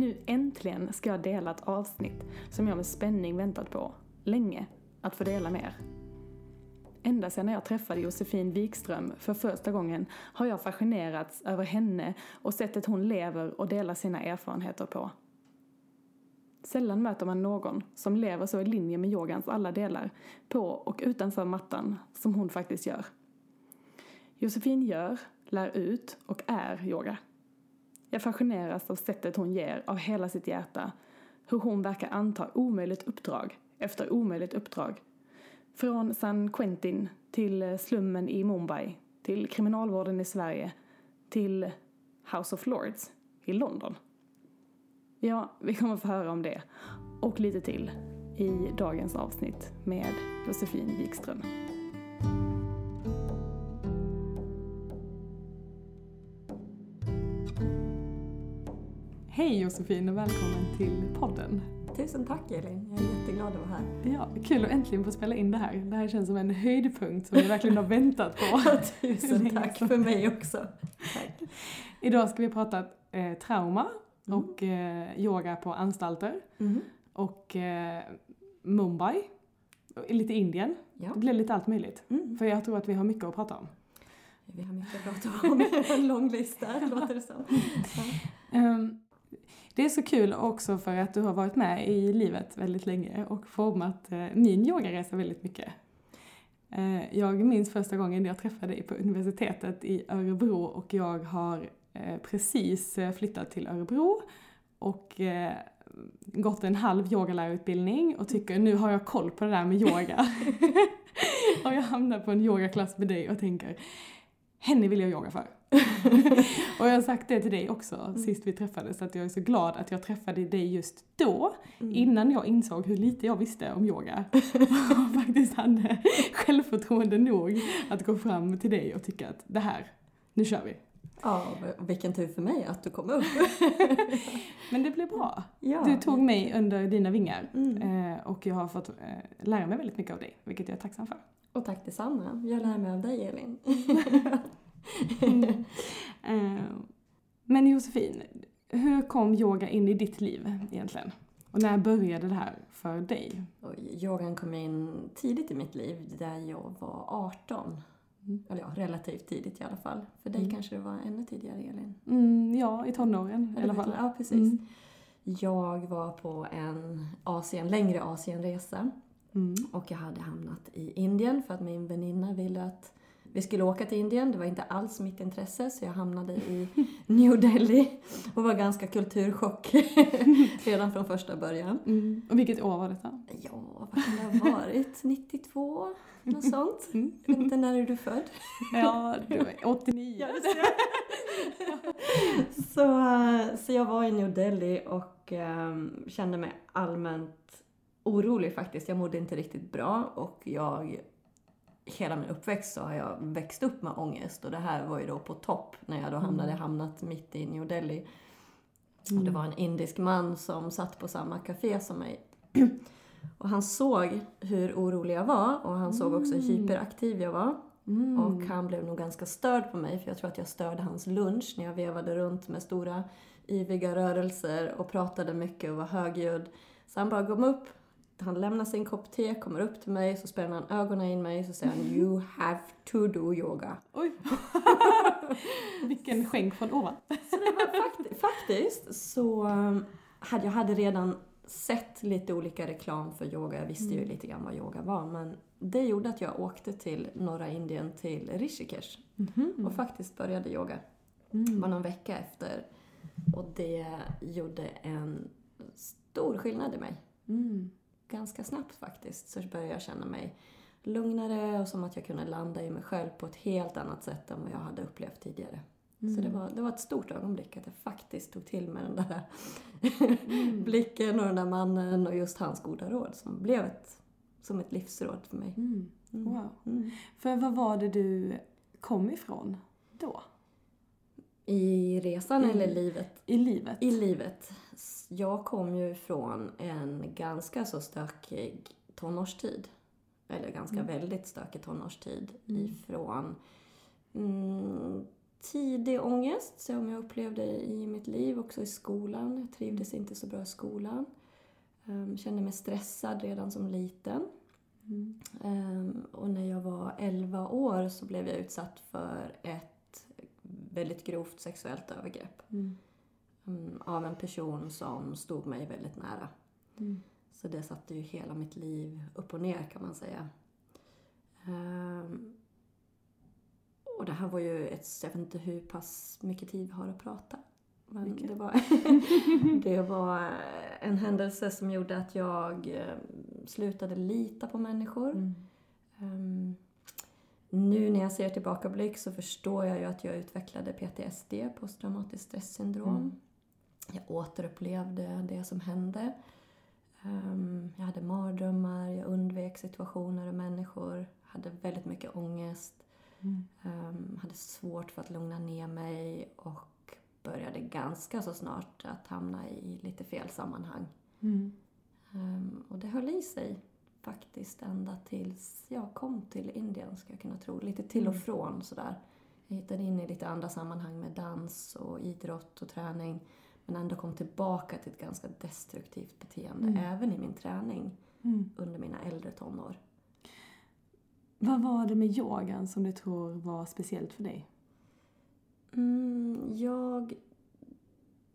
Nu äntligen ska jag dela ett avsnitt som jag med spänning väntat på, länge, att få dela med er. Ända sedan jag träffade Josefin Wikström för första gången har jag fascinerats över henne och sättet hon lever och delar sina erfarenheter på. Sällan möter man någon som lever så i linje med yogans alla delar, på och utanför mattan, som hon faktiskt gör. Josefin gör, lär ut och är yoga. Jag fascineras av sättet hon ger av hela sitt hjärta, hur hon verkar anta omöjligt uppdrag efter omöjligt uppdrag. Från San Quentin till eh, slummen i Mumbai, till kriminalvården i Sverige, till House of Lords i London. Ja, vi kommer få höra om det och lite till i dagens avsnitt med Josefin Wikström. Hej Josefin och välkommen till podden. Tusen tack Elin, jag är jätteglad att vara här. Ja, kul att äntligen få spela in det här. Det här känns som en höjdpunkt som jag verkligen har väntat på. Tusen tack för mig också. Tack. Idag ska vi prata eh, trauma mm. och eh, yoga på anstalter. Mm. Och eh, Mumbai, lite Indien. Ja. Det blir lite allt möjligt. Mm. För jag tror att vi har mycket att prata om. Vi har mycket att prata om, en lång lista låter det som. Um, det är så kul också för att du har varit med i livet väldigt länge och format eh, min yogaresa väldigt mycket. Eh, jag minns första gången jag träffade dig på universitetet i Örebro och jag har eh, precis flyttat till Örebro och gått en halv yogalärarutbildning och tycker nu har jag koll på det där med yoga. och jag hamnar på en yogaklass med dig och tänker henne vill jag yoga för. och jag har sagt det till dig också mm. sist vi träffades, att jag är så glad att jag träffade dig just då, mm. innan jag insåg hur lite jag visste om yoga. och faktiskt hade självförtroende nog att gå fram till dig och tycka att det här, nu kör vi. Ja, vilken tur för mig att du kom upp. Men det blev bra. Ja. Du tog mig under dina vingar mm. Eh, och jag har fått eh, lära mig väldigt mycket av dig, vilket jag är tacksam för. Och tack detsamma. Jag lär mig av dig, Elin. Eh, men Josefin, hur kom yoga in i ditt liv egentligen? Och när började det här för dig? yogan kom in tidigt i mitt liv, där jag var 18. Mm. Eller ja, relativt tidigt i alla fall. För dig mm. kanske det var ännu tidigare, Elin? Mm, ja, i tonåren i alla fall. Ja, precis. Mm. Jag var på en Asien, längre Asienresa. Mm. Och jag hade hamnat i Indien för att min väninna ville att vi skulle åka till Indien, det var inte alls mitt intresse så jag hamnade i New Delhi och var ganska kulturchock redan från första början. Mm. Och vilket år var detta? Ja, vad kan det ha varit? 92? Något sånt. Mm. Jag vet inte, när är du född? Ja, du är 89. så, så jag var i New Delhi och um, kände mig allmänt orolig faktiskt. Jag mådde inte riktigt bra och jag hela min uppväxt så har jag växt upp med ångest och det här var ju då på topp när jag då hamnade, mm. hamnat mitt i New Delhi. Mm. Och det var en indisk man som satt på samma café som mig. Och han såg hur orolig jag var och han såg också hur mm. hyperaktiv jag var. Mm. Och han blev nog ganska störd på mig för jag tror att jag störde hans lunch när jag vevade runt med stora yviga rörelser och pratade mycket och var högljudd. Så han bara kom upp, han lämnar sin kopp te, kommer upp till mig, så spänner han ögonen in mig så säger han You have to do yoga. Oj! Vilken skänk från ovan. så det var fakt faktiskt så um, hade jag hade redan sett lite olika reklam för yoga. Jag visste ju mm. lite grann vad yoga var men det gjorde att jag åkte till norra Indien till Rishikesh mm -hmm. och faktiskt började yoga. Mm. Bara någon vecka efter. Och det gjorde en stor skillnad i mig. Mm ganska snabbt faktiskt så började jag känna mig lugnare och som att jag kunde landa i mig själv på ett helt annat sätt än vad jag hade upplevt tidigare. Mm. Så det var, det var ett stort ögonblick att jag faktiskt tog till mig den där mm. blicken och den där mannen och just hans goda råd som blev ett, som ett livsråd för mig. Mm. mm. Wow. Mm. För vad var det du kom ifrån då? I resan eller livet? I livet. I livet jag kom ju från en ganska så stökig tonårstid. Eller ganska mm. väldigt stökig tonårstid. Mm. Ifrån mm, tidig ångest som jag upplevde i mitt liv, också i skolan. Jag trivdes inte så bra i skolan. Um, kände mig stressad redan som liten. Mm. Um, och när jag var 11 år så blev jag utsatt för ett väldigt grovt sexuellt övergrepp. Mm. Um, av en person som stod mig väldigt nära. Mm. Så det satte ju hela mitt liv upp och ner kan man säga. Um, och det här var ju ett, jag vet inte hur pass mycket tid vi har att prata. Men Mycket. det var, det var en händelse som gjorde att jag eh, slutade lita på människor. Mm. Um, nu när jag ser tillbakablick så förstår jag ju att jag utvecklade PTSD, posttraumatiskt stressyndrom. Mm. Jag återupplevde det som hände. Um, jag hade mardrömmar, jag undvek situationer och människor. Hade väldigt mycket ångest. Mm. Um, hade svårt för att lugna ner mig och började ganska så snart att hamna i lite fel sammanhang. Mm. Um, och det höll i sig faktiskt ända tills jag kom till Indien, ska jag kunna tro. Lite till och Mm. från sådär. Jag hittade in i lite andra sammanhang med dans och idrott och träning. Men ändå kom tillbaka till ett ganska destruktivt beteende, Mm. även i min träning Mm. under mina äldre tonår. Vad var det med yogan som du tror var speciellt för dig? Mm, jag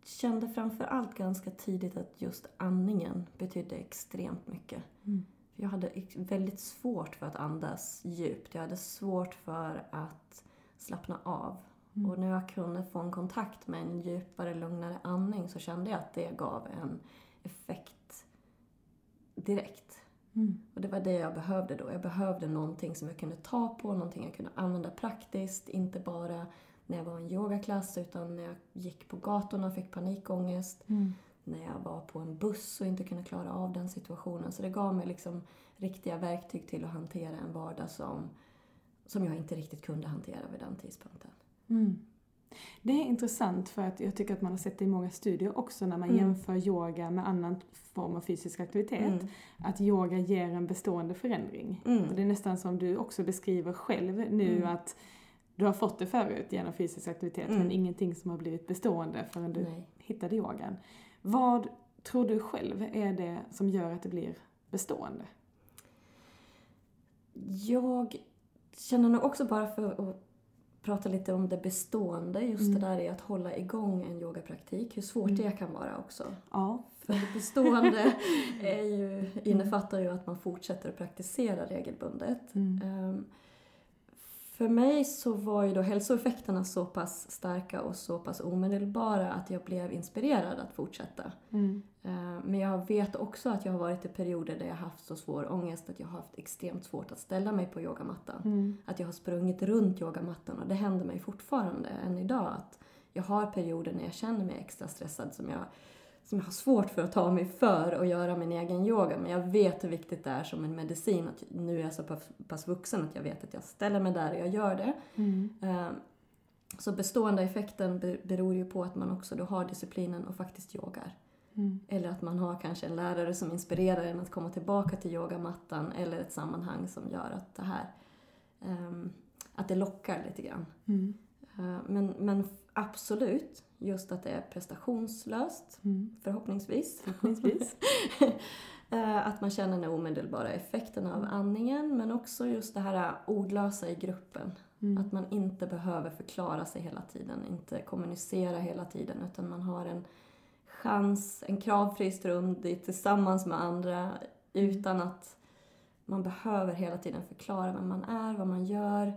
kände framför allt ganska tidigt att just andningen betydde extremt mycket. Mm. Jag hade väldigt svårt för att andas djupt. Jag hade svårt för att slappna av. Mm. Och när jag kunde få en kontakt med en djupare, lugnare andning så kände jag att det gav en effekt direkt. Mm. Och det var det jag behövde då. Jag behövde någonting som jag kunde ta på, någonting jag kunde använda praktiskt. Inte bara när jag var i en yogaklass utan när jag gick på gatorna och fick panikångest. Mm. När jag var på en buss och inte kunde klara av den situationen. Så det gav mig liksom riktiga verktyg till att hantera en vardag som, som jag inte riktigt kunde hantera vid den tidpunkten. Mm. Det är intressant för att jag tycker att man har sett det i många studier också när man Mm. jämför yoga med annan form av fysisk aktivitet. Mm. Att yoga ger en bestående förändring. Mm. Det är nästan som du också beskriver själv nu Mm. att du har fått det förut genom fysisk aktivitet Mm. men ingenting som har blivit bestående förrän du Nej. hittade yogan. Vad tror du själv är det som gör att det blir bestående? Jag känner nog också bara för att prata lite om det bestående, just Mm. det där i att hålla igång en yogapraktik, hur svårt Mm. det kan vara också. Ja. För det bestående är ju, innefattar ju att man fortsätter att praktisera regelbundet. Mm. Ehm, För mig så var ju då hälsoeffekterna så pass starka och så pass omedelbara att jag blev inspirerad att fortsätta. Mm. Ehm, Men jag vet också att jag har varit i perioder där jag haft så svår ångest att jag har haft extremt svårt att ställa mig på yogamattan. Mm. Att jag har sprungit runt yogamattan och det händer mig fortfarande än idag att jag har perioder när jag känner mig extra stressad som jag, som jag har svårt för att ta mig för och göra min egen yoga. Men jag vet hur viktigt det är som en medicin att nu är jag så pass, vuxen att jag vet att jag ställer mig där och jag gör det. Mm. Ehm, Så bestående effekten be- beror ju på att man också då har disciplinen och faktiskt yogar. Mm. Eller att man har kanske en lärare som inspirerar en att komma tillbaka till yogamattan eller ett sammanhang som gör att det här, ehm, att det lockar lite grann. Mm. Eh, men, men absolut, just att det är prestationslöst, Mm. förhoppningsvis. Förhoppningsvis. Eh, att man känner den omedelbara effekten av andningen, men också just det här ordlösa i gruppen. Mm. Att man inte behöver förklara sig hela tiden, inte kommunicera hela tiden, utan man har en chans, en kravfri stund tillsammans med andra utan att man behöver hela tiden förklara vem man är, vad man gör.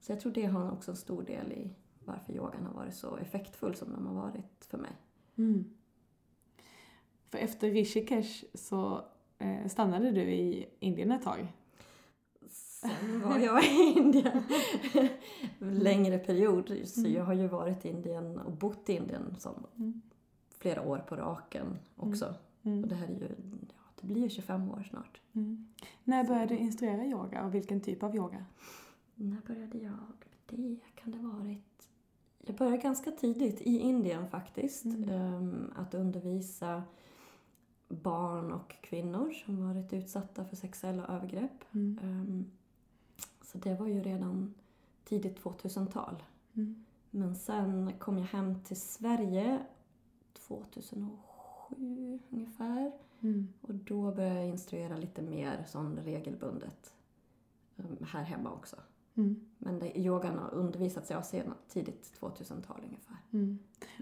Så jag tror det har också en stor del i varför yogan har varit så effektfull som den har varit för mig. Mm. För efter Rishikesh så eh, stannade du i Indien ett tag. Sen var jag i Indien längre period. Så Mm. jag har ju varit i Indien och bott i Indien som Mm. flera år på raken också. Och Mm. det här är ju, ja, det blir ju 25 år snart. Mm. När började du instruera yoga och vilken typ av yoga? När började jag med det? Kan det varit... Jag började ganska tidigt i Indien faktiskt. Mm. ehm, att undervisa barn och kvinnor som varit utsatta för sexuella övergrepp. Mm. Ehm, så det var ju redan tidigt 2000-tal. Mm. Men sen kom jag hem till Sverige 2007 ungefär. Mm. Och då började jag instruera lite mer sån regelbundet. um, Här hemma också. Mm. Men det, yogan har undervisats jag sen tidigt 2000-tal ungefär. Mm.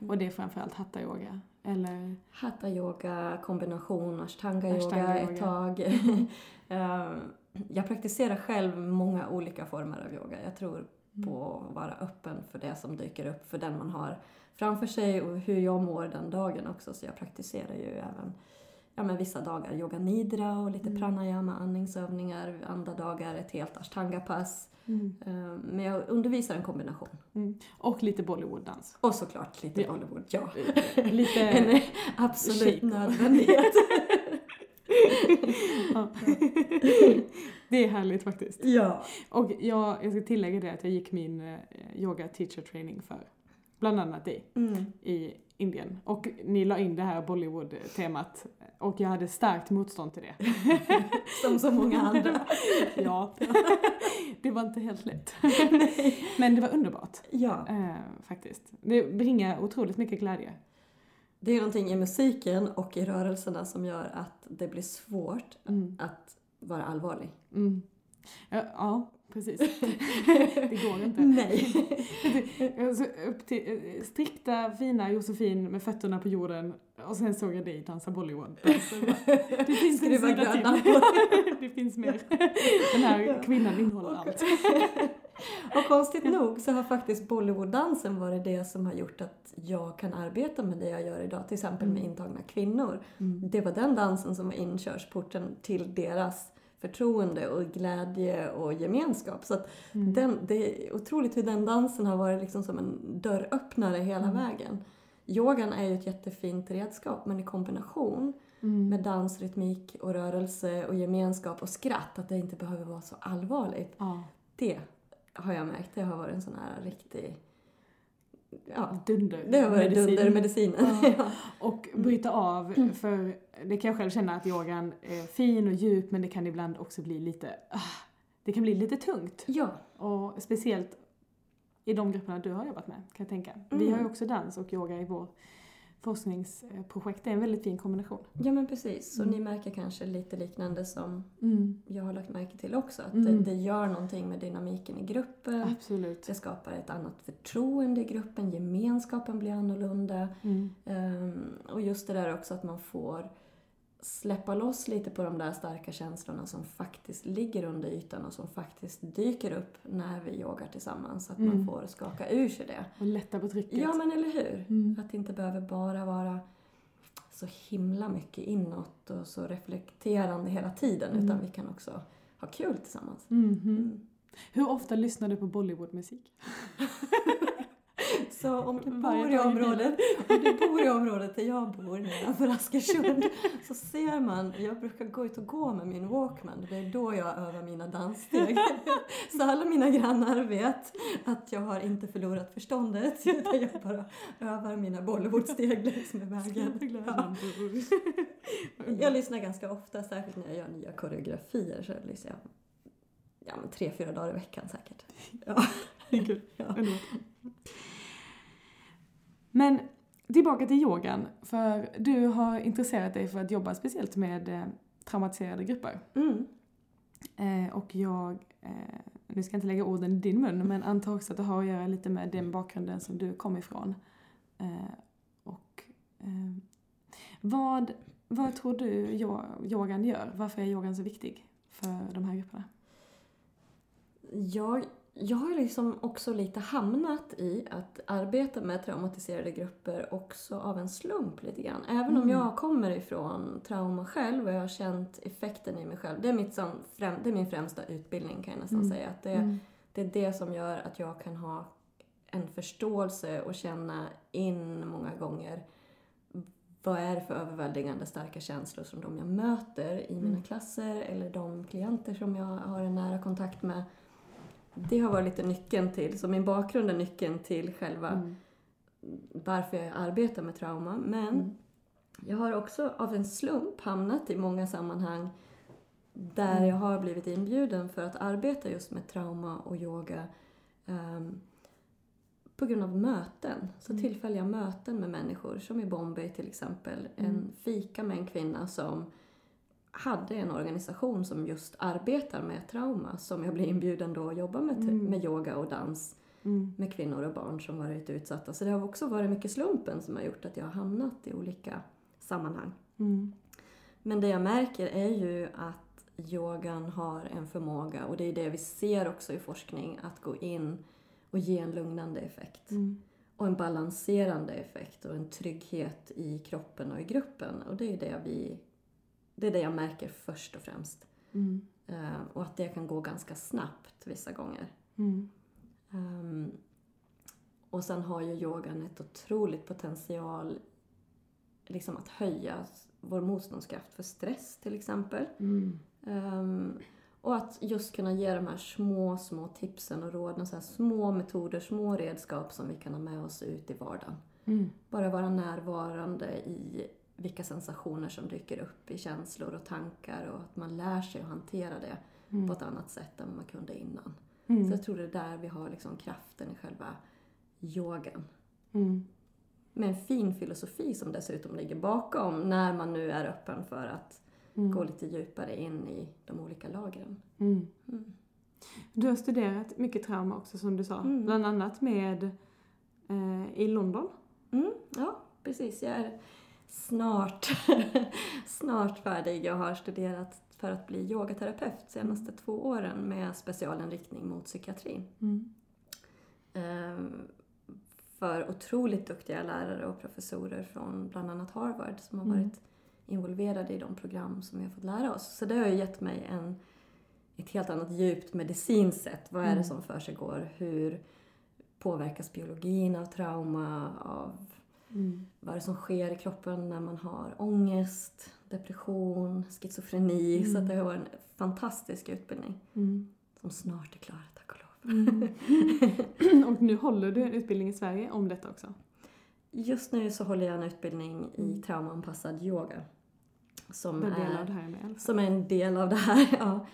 Och det är framförallt hatta-yoga? Eller? Hatha yoga, kombination ashtanga yoga Ashtanga ett tag. Um, jag praktiserar själv många olika former av yoga. Jag tror Mm. på att vara öppen för det som dyker upp för den man har framför sig och hur jag mår den dagen också. Så jag praktiserar ju även ja, men vissa dagar yoga nidra och lite Mm. pranayama, andningsövningar. Andra dagar ett helt ashtanga-pass. Mm. Um, Men jag undervisar en kombination. Mm. Och lite Bollywood-dans. Och såklart lite Ja. Bollywood, ja. Lite... En absolut chic. nödvändighet. ja. Det är härligt faktiskt. ja. Och jag, jag ska tillägga det att jag gick min eh, yoga teacher training för bland annat dig Mm. i Indien. Och ni la in det här Bollywood-temat och jag hade starkt motstånd till det. Som så många andra. ja, det var inte helt lätt. Men det var underbart, Ja. eh, faktiskt. Det bringar otroligt mycket glädje. Det är någonting i musiken och i rörelserna som gör att det blir svårt Mm. att vara allvarlig. Mm. Ja, ja, precis. det går inte. Nej. Alltså, upp till eh, strikta, fina Josefin med fötterna på jorden och sen såg jag dig dansa Bollywood. Alltså, det finns en sida till. det finns mer. Den här kvinnan innehåller allt. Och konstigt nog så har faktiskt Bollywooddansen varit det som har gjort att jag kan arbeta med det jag gör idag, till exempel med Mm. intagna kvinnor. Mm. Det var den dansen som var inkörsporten till deras förtroende och glädje och gemenskap. Så Mm. den, det är otroligt hur den dansen har varit liksom som en dörröppnare hela Mm. vägen. Yogan är ju ett jättefint redskap men i kombination Mm. med dans, rytmik och rörelse och gemenskap och skratt, att det inte behöver vara så allvarligt. Ja, Det har jag märkt, det har varit en sån här riktig... Ja, dunder. det har varit medicin. dundermedicinen. Ja. Ja. Och bryta av, Mm. för det kan jag själv känna att yogan är fin och djup men det kan ibland också bli lite, ah, det kan bli lite tungt. ja. Och speciellt i de grupperna du har jobbat med, kan jag tänka. Vi Mm. har ju också dans och yoga i vår forskningsprojekt. Det är en väldigt fin kombination. ja, men precis. Så Mm. ni märker kanske lite liknande som Mm. jag har lagt märke till också. Att Mm. det, det gör någonting med dynamiken i gruppen. Absolut. Det skapar ett annat förtroende i gruppen, gemenskapen blir annorlunda. Ehm, och just det där också att man får släppa loss lite på de där starka känslorna som faktiskt ligger under ytan och som faktiskt dyker upp när vi yogar tillsammans. Att man Mm. får skaka ur sig det. Och lätta på trycket. Ja, men eller hur? Mm. Att det inte behöver bara vara så himla mycket inåt och så reflekterande hela tiden Mm. utan vi kan också ha kul tillsammans. Mhm. Mm. Hur ofta lyssnar du på Bollywoodmusik? Så om du bor i området, om du bor i området där jag bor nedanför Askersund så ser man, jag brukar gå ut och gå med min Walkman, det är då jag övar mina danssteg. Så alla mina grannar vet att jag har inte förlorat förståndet utan jag bara övar mina Bollywoodsteg längs med vägen. Ja. Jag lyssnar ganska ofta, särskilt när jag gör nya koreografier så lyssnar jag ja, men tre, fyra dagar i veckan säkert. Ja. Kul. Ja. Men tillbaka till yogan, för du har intresserat dig för att jobba speciellt med eh, traumatiserade grupper. Mm. Eh, och jag, eh, nu ska jag inte lägga orden i din mun, men antar också att det har att göra lite med den bakgrunden som du kom ifrån. Eh, och eh, vad, vad tror du yo- yogan gör? Varför är yogan så viktig för de här grupperna? Jag, jag har liksom också lite hamnat i att arbeta med traumatiserade grupper också av en slump lite grann. Även om Mm. jag kommer ifrån trauma själv och jag har känt effekten i mig själv. Det är, mitt som det är min främsta utbildning kan jag nästan Mm. säga. Att det, Mm. det är det som gör att jag kan ha en förståelse och känna in många gånger vad är det för överväldigande starka känslor som de jag möter i mina Mm. klasser eller de klienter som jag har en nära kontakt med. Det har varit lite nyckeln till, så min bakgrund är nyckeln till själva Mm. varför jag arbetar med trauma. Men Mm. jag har också av en slump hamnat i många sammanhang där Mm. jag har blivit inbjuden för att arbeta just med trauma och yoga. ehm, på grund av möten. Så Mm. tillfälliga möten med människor, som i Bombay till exempel. En Mm. fika med en kvinna som hade en organisation som just arbetar med trauma, som jag blev inbjuden då att jobba med, Mm. med yoga och dans Mm. med kvinnor och barn som varit utsatta. Så det har också varit mycket slumpen som har gjort att jag har hamnat i olika sammanhang. Mm. Men det jag märker är ju att yogan har en förmåga, och det är det vi ser också i forskning, att gå in och ge en lugnande effekt. Mm. Och en balanserande effekt och en trygghet i kroppen och i gruppen. Och det är det, vi, det, är det jag märker först och främst. Mm. Eh, och att det kan gå ganska snabbt vissa gånger. Mm. Ehm, och sen har ju yogan ett otroligt potential liksom att höja vår motståndskraft för stress till exempel. Mm. Ehm, och att just kunna ge de här små, små tipsen och råden, så små metoder, små redskap som vi kan ha med oss ut i vardagen. Mm. Bara vara närvarande i vilka sensationer som dyker upp i känslor och tankar och att man lär sig att hantera det Mm. på ett annat sätt än man kunde innan. Mm. Så jag tror det är där vi har liksom kraften i själva yogan. Mm. Med en fin filosofi som dessutom ligger bakom när man nu är öppen för att Mm. gå lite djupare in i de olika lagren. Mm. Mm. Du har studerat mycket trauma också som du sa. Bland annat med eh, i London. Ja, precis. Jag är snart, snart färdig. Jag har studerat för att bli yogaterapeut de senaste två åren med specialinriktning mot psykiatrin. Mm. Ehm, för otroligt duktiga lärare och professorer från bland annat Harvard som har Mm. varit involverade i de program som vi har fått lära oss. Så det har ju gett mig en, ett helt annat djupt medicinskt sätt. Vad är Mm. det som för sig går? Hur påverkas biologin av trauma? Av Mm. vad är det som sker i kroppen när man har ångest, depression, schizofreni. Så Mm. att det har varit en fantastisk utbildning Mm. som snart är klar, tack och lov. Mm. och nu håller du en utbildning i Sverige om detta också. Just nu så håller jag en utbildning i Mm. traumaanpassad yoga. Som är, av det här är med som är en del av det här. Ja.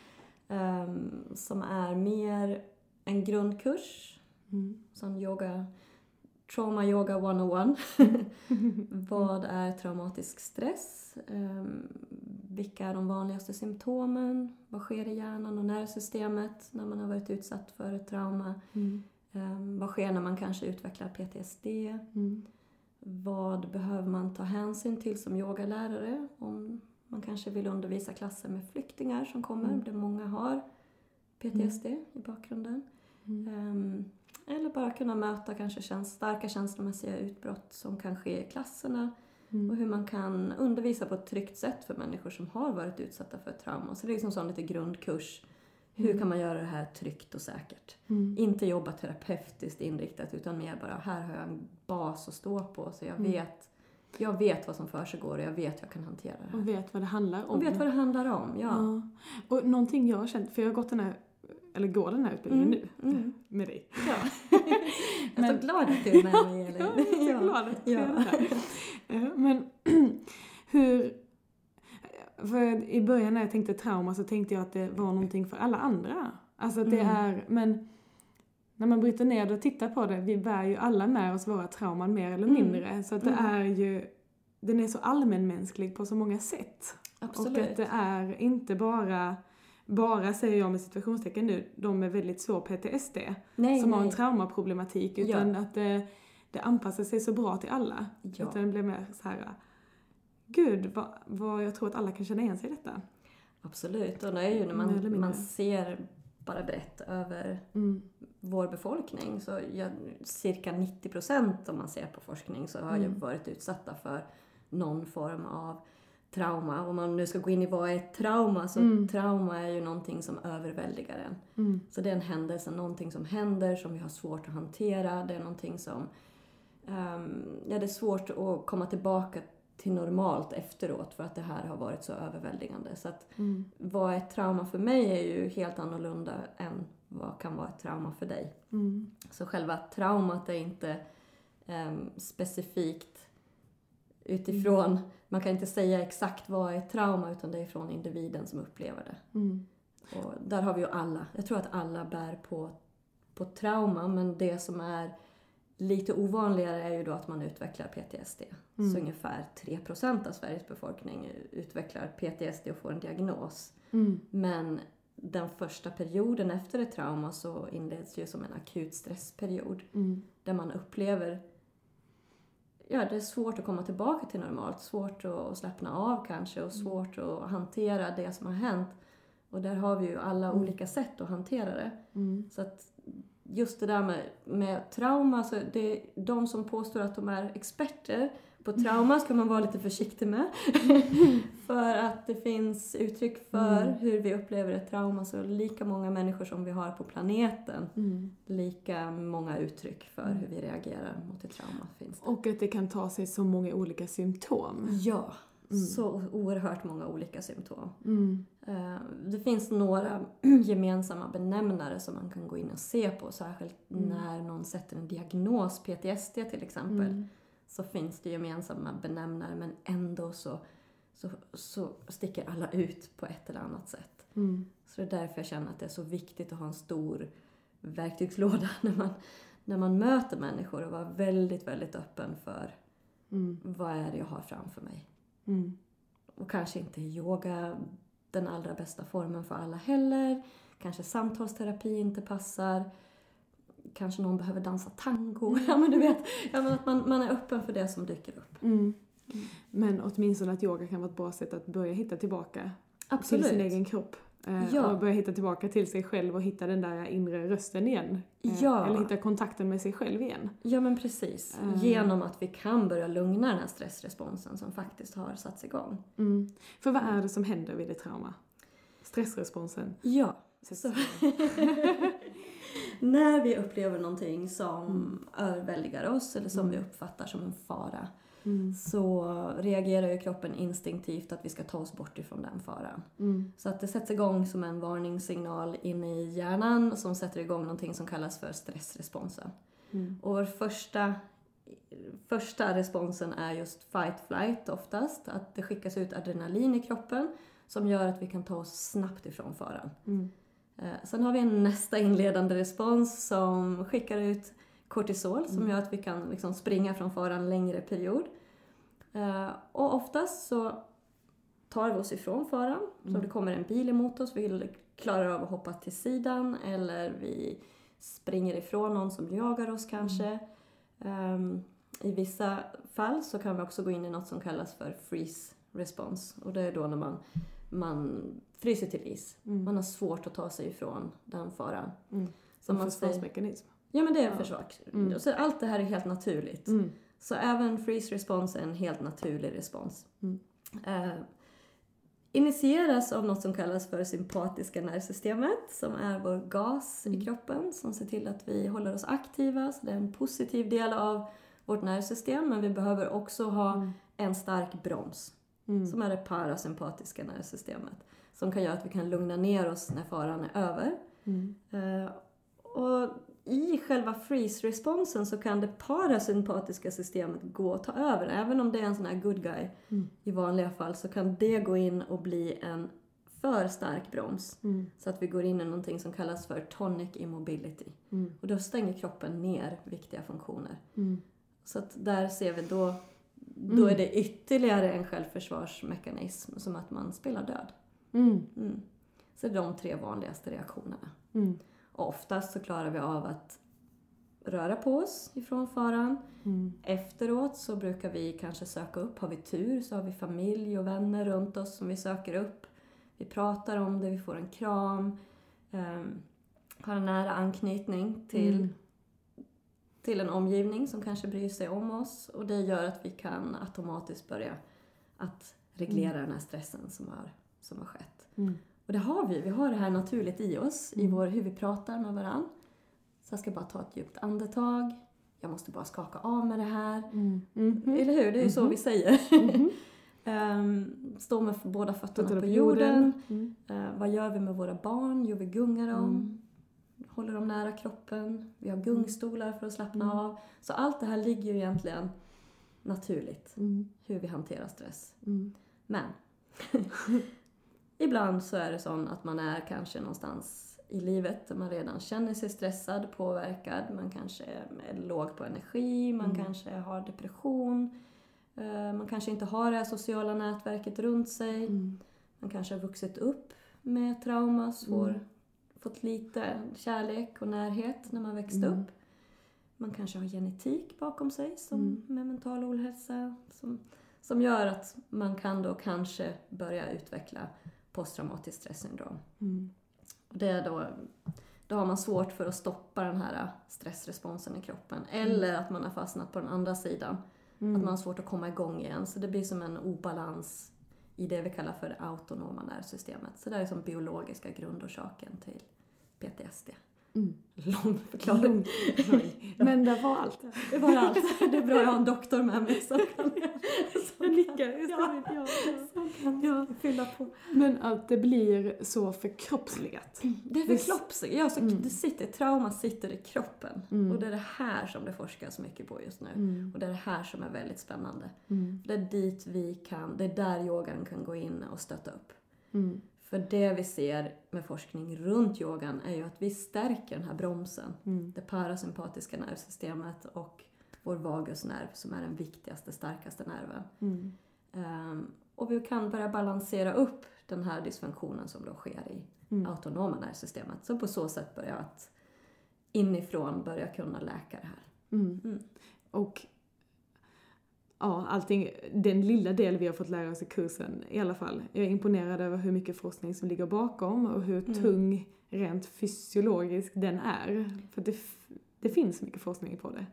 Ehm, som är mer en grundkurs, Mm. som yoga, trauma yoga 101. Vad är traumatisk stress? Ehm, vilka är de vanligaste symptomen? Vad sker i hjärnan och nervsystemet när man har varit utsatt för ett trauma? Mm. Ehm, vad sker när man kanske utvecklar PTSD? Mm. Vad behöver man ta hänsyn till som yogalärare om man kanske vill undervisa klasser med flyktingar som kommer, Mm. där många har PTSD i bakgrunden. Mm. Eller bara kunna möta kanske käns- starka känslomässiga utbrott som kan ske i klasserna och Mm. hur man kan undervisa på ett tryggt sätt för människor som har varit utsatta för trauma. Så det är liksom sån lite grundkurs. Hur Mm. kan man göra det här tryggt och säkert? Mm. Inte jobba terapeutiskt inriktat utan mer bara, här har jag en bas att stå på så jag Mm. vet jag vet vad som försiggår och jag vet hur jag kan hantera det här. Och vet vad det handlar om. Och vet vad det handlar om, ja. Ja. Och någonting jag har känt, för jag har gått den här, eller går den här utbildningen Mm, nu mm. med dig. ja. jag är så glad att du är med mig, Elin. Ja, jag är så glad att du det här. Eh, Men hur... För I början när jag tänkte trauma så tänkte jag att det var någonting för alla andra. Alltså att det Mm. är, men när man bryter ner det och tittar på det, vi bär ju alla med oss våra trauman mer eller Mm. mindre. Så att det Mm. är ju, den är så allmänmänsklig på så många sätt. Och Absolut. att det är inte bara, bara säger jag med situationstecken nu, de med väldigt svår PTSD nej, som har en nej. traumaproblematik utan att det, det anpassar sig så bra till alla. Ja. Utan det blir mer så här, gud vad, vad jag tror att alla kan känna igen sig i detta. Absolut. Och det är ju när man, man ser bara brett över Mm. vår befolkning så jag, cirka 90 procent om man ser på forskning så har ju Mm. varit utsatta för någon form av trauma. Om man nu ska gå in i vad är ett trauma så Mm. trauma är ju någonting som överväldigar en. Mm. Så det är en händelse, någonting som händer som vi har svårt att hantera. Det är någonting som... ehm, ja, det är svårt att komma tillbaka till normalt efteråt för att det här har varit så överväldigande. Så att Mm. vad är ett trauma för mig är ju helt annorlunda än vad kan vara ett trauma för dig. Mm. Så själva traumat är inte ehm, specifikt utifrån, man kan inte säga exakt vad är ett trauma utan det är från individen som upplever det. Mm. Och där har vi ju alla, jag tror att alla bär på, på trauma men det som är lite ovanligare är ju då att man utvecklar PTSD. Mm. Så ungefär 3% av Sveriges befolkning utvecklar PTSD och får en diagnos. Mm. Men den första perioden efter ett trauma så inleds ju som en akut stressperiod Mm. där man upplever Ja, det är svårt att komma tillbaka till normalt, svårt att slappna av kanske och svårt att hantera det som har hänt. Och där har vi ju alla Mm. olika sätt att hantera det. Mm. Så att just det där med, med trauma, så det, de som påstår att de är experter på trauma ska man vara lite försiktig med. för att det finns uttryck för Mm. hur vi upplever ett trauma, så lika många människor som vi har på planeten, Mm. lika många uttryck för Mm. hur vi reagerar mot ett trauma finns det. Och att det kan ta sig så många olika symptom. Ja, Mm. så oerhört många olika symptom. Mm. Eh, Det finns några gemensamma benämnare som man kan gå in och se på, särskilt Mm. när någon sätter en diagnos, PTSD till exempel. Så finns det gemensamma benämnare men ändå så, så, så sticker alla ut på ett eller annat sätt. Mm. Så det är därför jag känner att det är så viktigt att ha en stor verktygslåda när man, när man möter människor och vara väldigt, väldigt öppen för Mm. vad är det jag har framför mig. Mm. Och kanske inte yoga den allra bästa formen för alla heller. Kanske samtalsterapi inte passar. Kanske någon behöver dansa tango. Ja men du vet, ja, men att man, man är öppen för det som dyker upp. Mm. Men åtminstone att yoga kan vara ett bra sätt att börja hitta tillbaka till sin egen kropp. Eh, Ja. Och börja hitta tillbaka till sig själv och hitta den där inre rösten igen. Eh, Ja. Eller hitta kontakten med sig själv igen. Ja men precis. Mm. Genom att vi kan börja lugna den här stressresponsen som faktiskt har satts igång. Mm. För vad är det som händer vid ett trauma? Stressresponsen. Ja. Så-. När vi upplever någonting som överväldigar oss eller som Mm. vi uppfattar som en fara Mm. så reagerar ju kroppen instinktivt att vi ska ta oss bort ifrån den faran. Mm. Så att det sätts igång som en varningssignal inne i hjärnan som sätter igång någonting som kallas för stressresponsen. Mm. Och vår första, första responsen är just fight flight oftast, att det skickas ut adrenalin i kroppen som gör att vi kan ta oss snabbt ifrån faran. Mm. Eh, Sen har vi en nästa inledande respons som skickar ut kortisol som Mm. gör att vi kan liksom springa från faran längre period. Eh, Och oftast så tar vi oss ifrån faran. Så Mm. det kommer en bil emot oss, vi klarar av att hoppa till sidan eller vi springer ifrån någon som jagar oss kanske. Ehm, I vissa fall så kan vi också gå in i något som kallas för freeze response och det är då när man, man fryser till is. Mm. Man har svårt att ta sig ifrån den faran. Mm. Som säger, försvarsmekanism. ja men det är en Ja. försvar. Mm. Så allt det här är helt naturligt. Mm. Så även freeze response är en helt naturlig respons. Mm. Eh, initieras av något som kallas för sympatiska nervsystemet som är vår gas Mm. i kroppen som ser till att vi håller oss aktiva. Så det är en positiv del av vårt nervsystem men vi behöver också ha Mm. en stark broms Mm. som är det parasympatiska nervsystemet som kan göra att vi kan lugna ner oss när faran är över. Mm. Eh, och i själva freeze-responsen så kan det parasympatiska systemet gå och ta över. Även om det är en sån här good guy Mm. i vanliga fall så kan det gå in och bli en för stark broms. Mm. Så att vi går in i någonting som kallas för tonic immobility. Mm. Och då stänger kroppen ner viktiga funktioner. Mm. Så att där ser vi då, då Mm. är det ytterligare en självförsvarsmekanism som att man spelar död. Mm. Mm. Så det är de tre vanligaste reaktionerna. Mm. Och oftast så klarar vi av att röra på oss ifrån faran. Mm. Efteråt så brukar vi kanske söka upp, har vi tur så har vi familj och vänner runt oss som vi söker upp. Vi pratar om det, vi får en kram. ehm, har en nära anknytning till, Mm. Till en omgivning som kanske bryr sig om oss. Och det gör att vi kan automatiskt börja att reglera den här stressen som har, som har skett. Mm. Och det har vi. Vi har det här naturligt i oss, i Mm. vår, hur vi pratar med varandra. Så jag ska bara ta ett djupt andetag. Jag måste bara skaka av med det här. Mm. Mhm. Eller hur? Det är ju så Mhm. vi säger. Ehm, stå med båda fötterna på jorden. Mm. Eh, vad gör vi med våra barn? Jo, vi gungar dem. Mm. Håller dem nära kroppen. Vi har gungstolar för att slappna Mm. av. Så allt det här ligger ju egentligen naturligt. Mm. Hur vi hanterar stress. Mm. Men ibland så är det så att man är kanske någonstans i livet där man redan känner sig stressad, påverkad, man kanske är låg på energi, man Mm. kanske har depression, eh, man kanske inte har det här sociala nätverket runt sig, Mm. man kanske har vuxit upp med trauma, svår, Mm. Fått lite kärlek och närhet när man växte Mm. upp. Man kanske har genetik bakom sig som Mm. med mental ohälsa som, som gör att man kan då kanske börja utveckla posttraumatiskt stressyndrom. Mm. Och det är då, då har man svårt för att stoppa den här stressresponsen i kroppen. Eller att man har fastnat på den andra sidan. Mm. Att man har svårt att komma igång igen. Så det blir som en obalans i det vi kallar för det autonoma nervsystemet. Så det är som biologiska grundorsaken till PTSD. Mm. Lång förklaring. Men det var allt. Det var allt. Det är bra jag har en doktor med mig som kan, som Jag nickar. kan, Jag ja, som kan Ja. fylla på. Men att det blir så förkroppsligat. Det är Det- för kroppsligt. Ja, så Mm. det sitter, trauma sitter i kroppen. Mm. Och det är det här som det forskas mycket på just nu. Mm. Och det är det här som är väldigt spännande. Mm. Det är dit vi kan, det är där yogan kan gå in och stötta upp. För det vi ser med forskning runt yogan är ju att vi stärker den här bromsen. Mm. Det parasympatiska nervsystemet och vår vagusnerv som är den viktigaste, starkaste nerven. Mm. Ehm, och vi kan börja balansera upp den här dysfunktionen som då sker i Mm. autonoma nervsystemet. Så på så sätt börja att inifrån börja kunna läka det här. Mm. Mm. Och ja, allting, den lilla del vi har fått lära oss i kursen i alla fall. Jag är imponerad över hur mycket forskning som ligger bakom och hur Mm. tung rent fysiologisk den är. För det, det finns mycket forskning på det.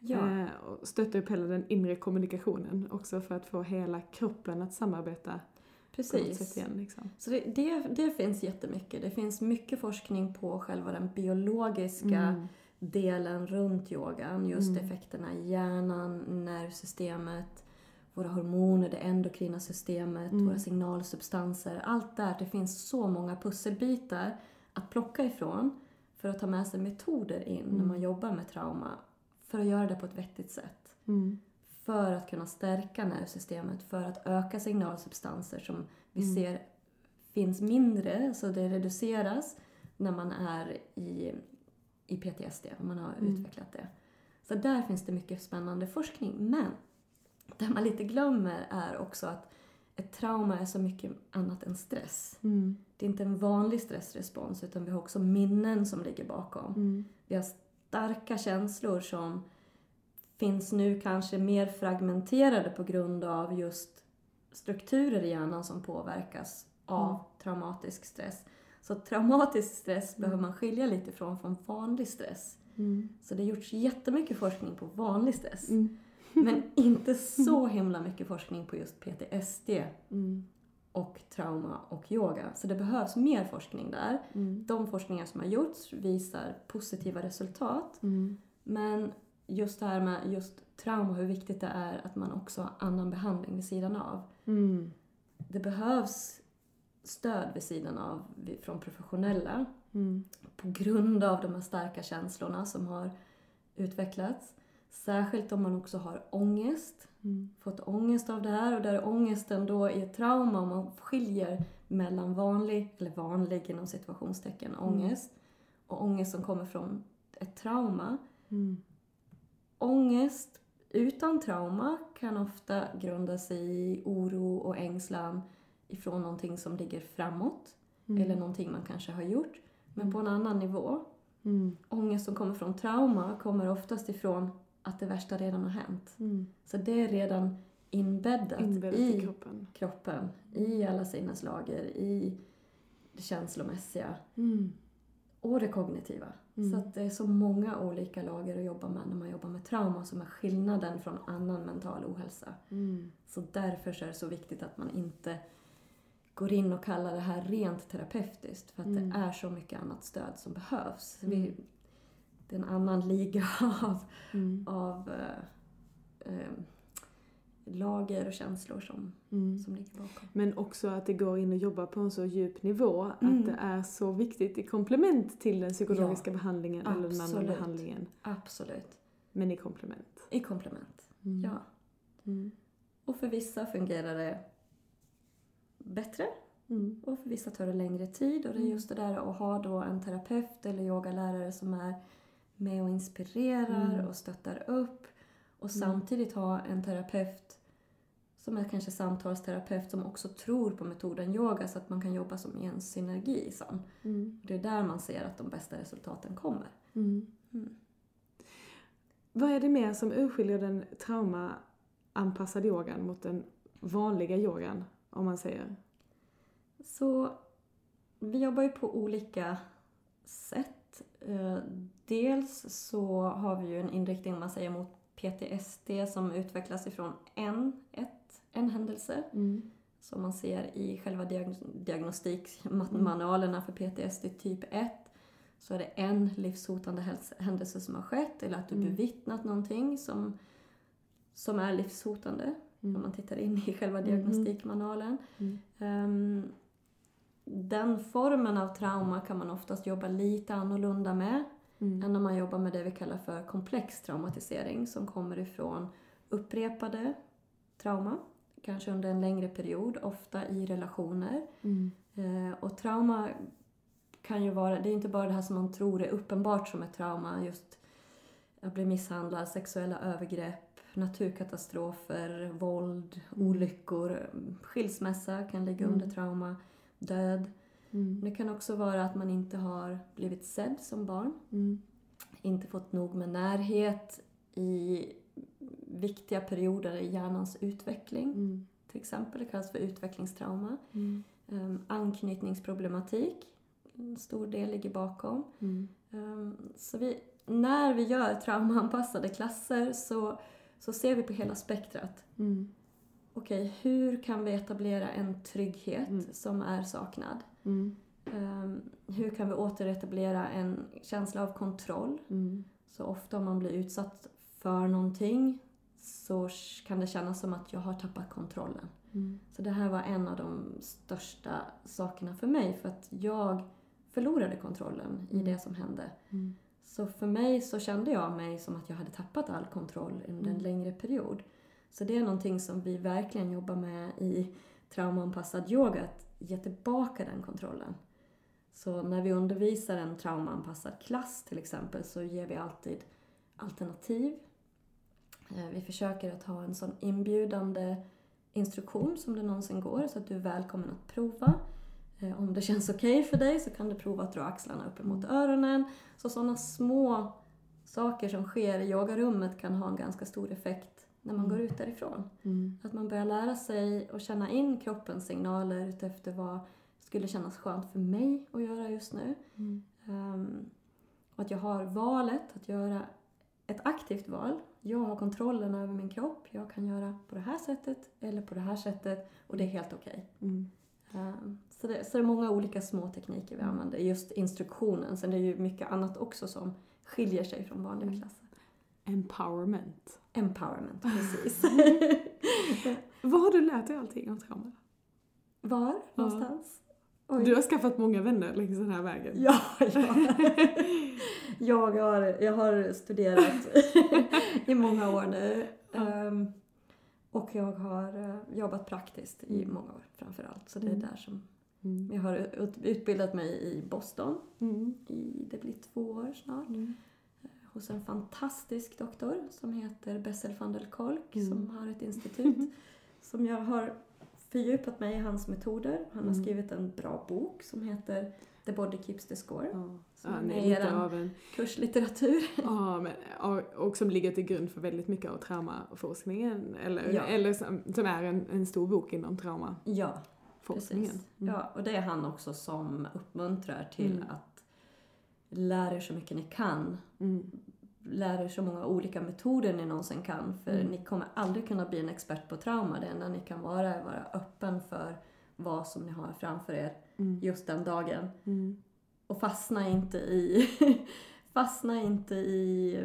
Ja, Eh, och stöttar upp hela den inre kommunikationen också för att få hela kroppen att samarbeta precis. igen. Liksom. Så det, det, det finns jättemycket. Det finns mycket forskning på själva den biologiska Mm. Delen runt yogan. Just Mm. effekterna i hjärnan, nervsystemet, våra hormoner, det endokrina systemet, Mm. våra signalsubstanser. Allt där. Det finns så många pusselbitar att plocka ifrån för att ta med sig metoder in när Mm. man jobbar med trauma. För att göra det på ett vettigt sätt. Mm. För att kunna stärka nervsystemet, för att öka signalsubstanser som vi Mm. ser finns mindre, så det reduceras när man är i, i PTSD, om man har Mm. utvecklat det. Så där finns det mycket spännande forskning. Men det man lite glömmer är också att ett trauma är så mycket annat än stress. Mm. Det är inte en vanlig stressrespons utan vi har också minnen som ligger bakom. Mm. Vi har starka känslor som finns nu kanske mer fragmenterade på grund av just strukturer i hjärnan som påverkas av Mm. traumatisk stress. Så traumatisk stress Mm. behöver man skilja lite från från vanlig stress. Mm. Så det har gjorts jättemycket forskning på vanlig stress. Mm. Men inte så himla mycket forskning på just PTSD Mm. och trauma och yoga. Så det behövs mer forskning där. Mm. De forskningar som har gjorts visar positiva resultat. Mm. Men just det här med just trauma, hur viktigt det är att man också har annan behandling vid sidan av. Det behövs stöd vid sidan av från professionella Mm. på grund av de här starka känslorna som har utvecklats. Särskilt om man också har ångest, Mm. fått ångest av det här och där ångesten då är trauma om man skiljer mellan vanlig, eller vanlig inom situationstecken, ångest och ångest som kommer från ett trauma. Mm. Ångest utan trauma kan ofta grunda sig i oro och ängslan ifrån någonting som ligger framåt Mm. eller någonting man kanske har gjort, men på en annan nivå. Mm. Ångest som kommer från trauma kommer oftast ifrån att det värsta redan har hänt. Mm. Så det är redan inbäddat, Inbäddat i i kroppen. kroppen, i alla sinneslager, i det känslomässiga Mm. och det kognitiva. Mm. Så att det är så många olika lager att jobba med när man jobbar med trauma som är skillnaden från annan mental ohälsa. Mm. Så därför så är det så viktigt att man inte går in och kallar det här rent terapeutiskt för att Mm. det är så mycket annat stöd som behövs. Mm. Vi, det är en annan liga av, Mm. av eh, eh, lager och känslor som, Mm. som ligger bakom. Men också att det går in och jobbar på en så djup nivå Mm. att det är så viktigt i komplement till den psykologiska behandlingen eller den andra absolut. behandlingen. Absolut. Men i komplement. I komplement. Mm. Ja. Mm. Och för vissa fungerar det bättre Mm. Och för vissa tar det längre tid och det är just det där att ha då en terapeut eller yogalärare som är med och inspirerar Mm. och stöttar upp. Och samtidigt ha en terapeut som är kanske samtalsterapeut som också tror på metoden yoga så att man kan jobba som i en synergi sen. Mm. Det är där man ser att de bästa resultaten kommer. Mm. Mm. Vad är det mer som urskiljer den traumaanpassade yogan mot den vanliga yogan, om man säger? Så vi jobbar ju på olika sätt. Eh, Dels så har vi ju en inriktning, om man säger, mot PTSD som utvecklas ifrån en, ett, en händelse. Mm. Som man ser i själva diagnos- diagnostikmanualerna för PTSD typ 1. Så är det en livshotande händelse som har skett eller att du Mm. bevittnat någonting som, som är livshotande. Mm. Om man tittar in i själva Mhm. diagnostikmanualen. Mm. Ehm, den formen av trauma kan man oftast jobba lite annorlunda med Mm. än när man jobbar med det vi kallar för komplex traumatisering som kommer ifrån upprepade trauma, kanske under en längre period, ofta i relationer. Mm. Eh, och trauma kan ju vara, det är inte bara det här som man tror är uppenbart som ett trauma, just att bli misshandlad, sexuella övergrepp, naturkatastrofer, våld, Mm. olyckor, skilsmässa kan ligga Mm. under trauma, död. Mm. Det kan också vara att man inte har blivit sedd som barn, Mm. inte fått nog med närhet i viktiga perioder i hjärnans utveckling. Mm. Till exempel, det kallas för utvecklingstrauma. Mm. Um, anknytningsproblematik, en stor del ligger bakom. Mm. Ehm, så vi, när vi gör traumaanpassade klasser så, så ser vi på hela spektrat. Mm. Okej, hur kan vi etablera en trygghet Mm. som är saknad? Mm. Ehm, hur kan vi återetablera en känsla av kontroll? Mm. Så ofta om man blir utsatt för någonting så kan det kännas som att jag har tappat kontrollen. Mm. Så det här var en av de största sakerna för mig för att jag förlorade kontrollen i Mm. det som hände. Så för mig så kände jag mig som att jag hade tappat all kontroll under en Mm. längre period. Så det är någonting som vi verkligen jobbar med i traumaanpassad yoga, att ge tillbaka den kontrollen. Så när vi undervisar en traumaanpassad klass till exempel så ger vi alltid alternativ. Eh, Vi försöker att ha en sån inbjudande instruktion som det någonsin går så att du är välkommen att prova. Eh, Om det känns okej för dig så kan du prova att dra axlarna upp emot öronen. Så sådana små saker som sker i yogarummet kan ha en ganska stor effekt när man Mm. går ut därifrån. Mm. Att man börjar lära sig och känna in kroppens signaler utefter vad skulle kännas skönt för mig att göra just nu. Mm. Ehm, och att jag har valet att göra ett aktivt val. Jag har kontrollen över min kropp. Jag kan göra på det här sättet eller på det här sättet och det är helt okej. Mm. Ehm, så, det, så det är många olika små tekniker vi Mm. använder. Just instruktionen. Sen är det ju mycket annat också som skiljer sig från vanliga Mm. klasser. Empowerment. Empowerment, precis. Vad har du lärt dig allting om trauma? Var någonstans? Oj. Du har skaffat många vänner längs den här vägen. Ja, ja. jag, har, jag har studerat i många år nu. Ja. Och jag har eh, jobbat praktiskt i Mm. många år framför allt. Så det är Mm. där som Mm. jag har ut, utbildat mig i Boston. I, det blir två år snart. Mm. Hos en fantastisk doktor som heter Bessel van der Kolk Mm. som har ett institut. som jag har fördjupat mig i hans metoder. Han har skrivit en bra bok som heter The Body Keeps the Score. Ja. Som Ja, är nej, en av en, kurslitteratur. ja, men, och, som ligger till grund för väldigt mycket av traumaforskningen. Eller, Ja. eller som, som är en, en stor bok inom traumaforskningen. Ja, precis. Mm. Ja, och det är han också som uppmuntrar till Mm. att lära er så mycket ni kan. Mm. Lär er så många olika metoder ni någonsin kan. För Mm. ni kommer aldrig kunna bli en expert på trauma. Det enda ni kan vara är vara öppen för vad som ni har framför er Mm. just den dagen. Mm. Och fastna inte i, fastna inte i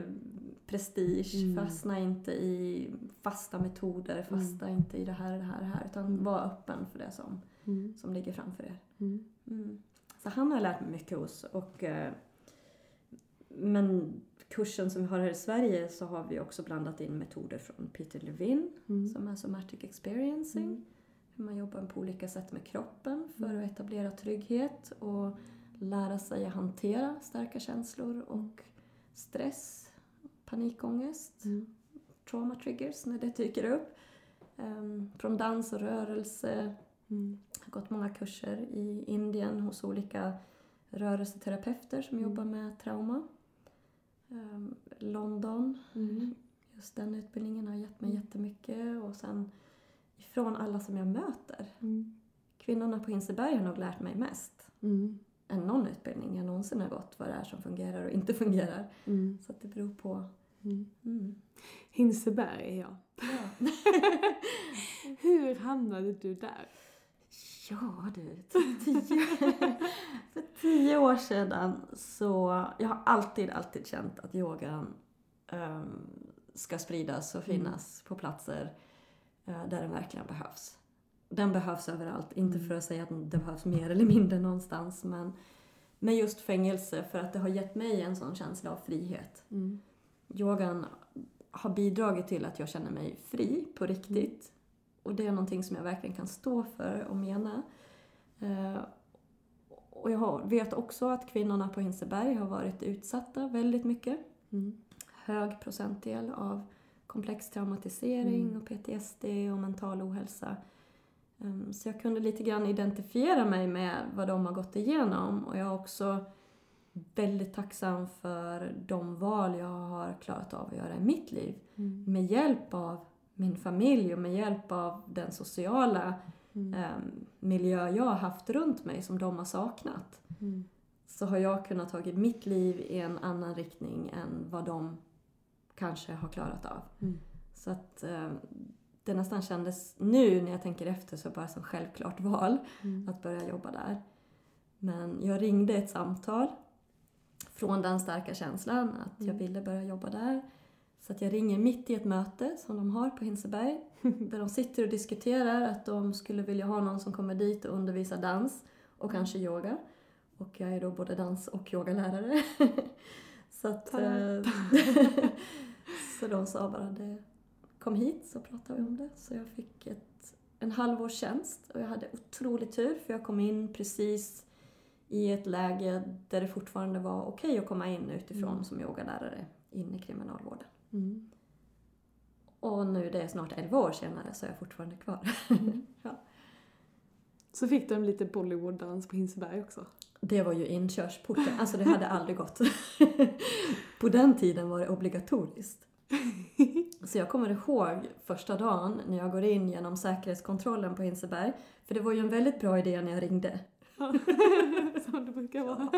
prestige, Mm. fastna inte i fasta metoder, fastna inte i det här, det här, det här. Utan Mm. var öppen för det som, Mm. som ligger framför er. Mm. Mm. Så han har lärt mig mycket hos. Och, eh, men kursen som vi har här i Sverige så har vi också blandat in metoder från Peter Levin Mm. som är somatic experiencing. Hur man jobbar på olika sätt med kroppen för att etablera trygghet och lära sig att hantera starka känslor och stress, panikångest, Mm. trauma triggers när det dyker upp. Ehm, från dans och rörelse, Mm. jag har gått många kurser i Indien hos olika rörelseterapeuter som Mm. jobbar med trauma. Ehm, London, Mm. just den utbildningen har gett mig jättemycket och sen ifrån alla som jag möter. Mm. Kvinnorna på Hinseberg har nog lärt mig mest Mm. än någon utbildning jag någonsin har gått vad det är som fungerar och inte fungerar. Mm. Så det beror på... Mm. Mm. Hinseberg, ja. Ja. Hur hamnade du där? Ja du, för tio, för tio år sedan så... Jag har alltid, alltid känt att yogan ehm, ska spridas och Mm. finnas på platser där den verkligen behövs. Den behövs överallt, inte Mm. för att säga att den behövs mer eller mindre någonstans men med just fängelse för att det har gett mig en sån känsla av frihet. Mm. Yogan har bidragit till att jag känner mig fri på riktigt. Och det är någonting som jag verkligen kan stå för och mena. Eh, och jag vet också att kvinnorna på Hinseberg har varit utsatta väldigt mycket. Mm. Hög procentdel av komplex traumatisering Mm. och PTSD och mental ohälsa. Ehm, Så jag kunde lite grann identifiera mig med vad de har gått igenom och jag är också väldigt tacksam för de val jag har klarat av att göra i mitt liv. Mm. Med hjälp av min familj och med hjälp av den sociala Mm. em, miljö jag har haft runt mig som de har saknat. Mm. Så har jag kunnat tagit mitt liv i en annan riktning än vad de kanske har klarat av. Mm. Så att eh, det nästan kändes nu när jag tänker efter så bara som självklart val Mm. att börja jobba där. Men jag ringde ett samtal från den starka känslan att jag Mm. ville börja jobba där. Så att jag ringer mitt i ett möte som de har på Hinseberg där de sitter och diskuterar att de skulle vilja ha någon som kommer dit och undervisar dans och kanske yoga. Och jag är då både dans och yogalärare. så att... Så de sa bara det, kom hit så pratar vi om det. Så jag fick ett, en halvårstjänst och jag hade otrolig tur för jag kom in precis i ett läge där det fortfarande var okej att komma in utifrån Mm. som yogalärare in i kriminalvården. Mm. Och nu det är snart 11 år senare så är jag fortfarande kvar. Så fick de lite Bollywood-dans på Hinseberg också. Det var ju inkörsporten, alltså det hade aldrig gått. På den tiden var det obligatoriskt. Så jag kommer ihåg första dagen när jag går in genom säkerhetskontrollen på Hinseberg. För det var ju en väldigt bra idé när jag ringde. Som det brukar vara.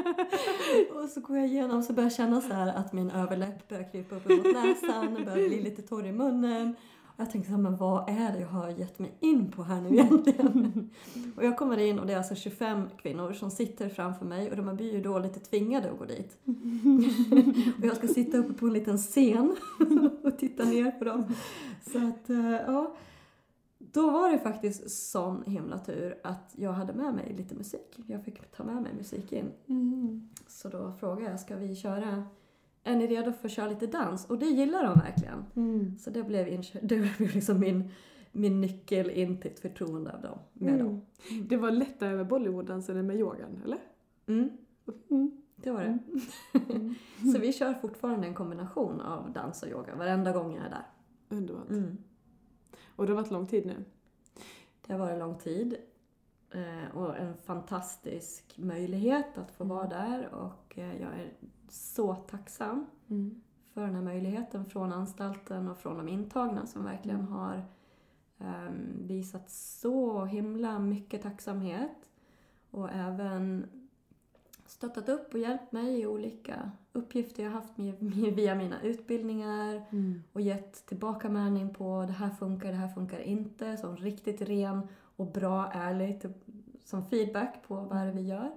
Och så går jag igenom så börjar jag känna så här att min överläpp börjar krypa upp mot näsan, börjar bli lite torr i munnen. Jag tänkte så här, men vad är det jag har gett mig in på här nu egentligen? och jag kommer in och det är alltså 25 kvinnor som sitter framför mig och de blir ju då lite tvingade att gå dit. och jag ska sitta uppe på en liten scen och titta ner på dem. Så att, eh, ja. Då var det faktiskt sån himla tur att jag hade med mig lite musik. Jag fick ta med mig musik in. Mm. Så då frågade jag, ska vi köra, är ni redo för att köra lite dans? Och det gillar de verkligen. Mm. Så det blev, inkö- det blev liksom min, min nyckel in till ett förtroende av dem, med dem. Mm. Det var lättare med Bollywood-dansen än med yogan, eller? Mm, Mm. det var det. Mm. Så vi kör fortfarande en kombination av dans och yoga varenda gång jag är där. Underbart. Mm. Och det har varit lång tid nu. Det har varit lång tid eh, och en fantastisk möjlighet att få Mm. vara där och eh, jag är så tacksam Mm. för den här möjligheten från anstalten och från de intagna som verkligen Mm. har ehm, visat så himla mycket tacksamhet och även stöttat upp och hjälpt mig i olika uppgifter jag haft med, med, via mina utbildningar Mm. och gett tillbakamärning på det här funkar, det här funkar inte, som riktigt ren och bra, ärligt som feedback på vad det vi gör.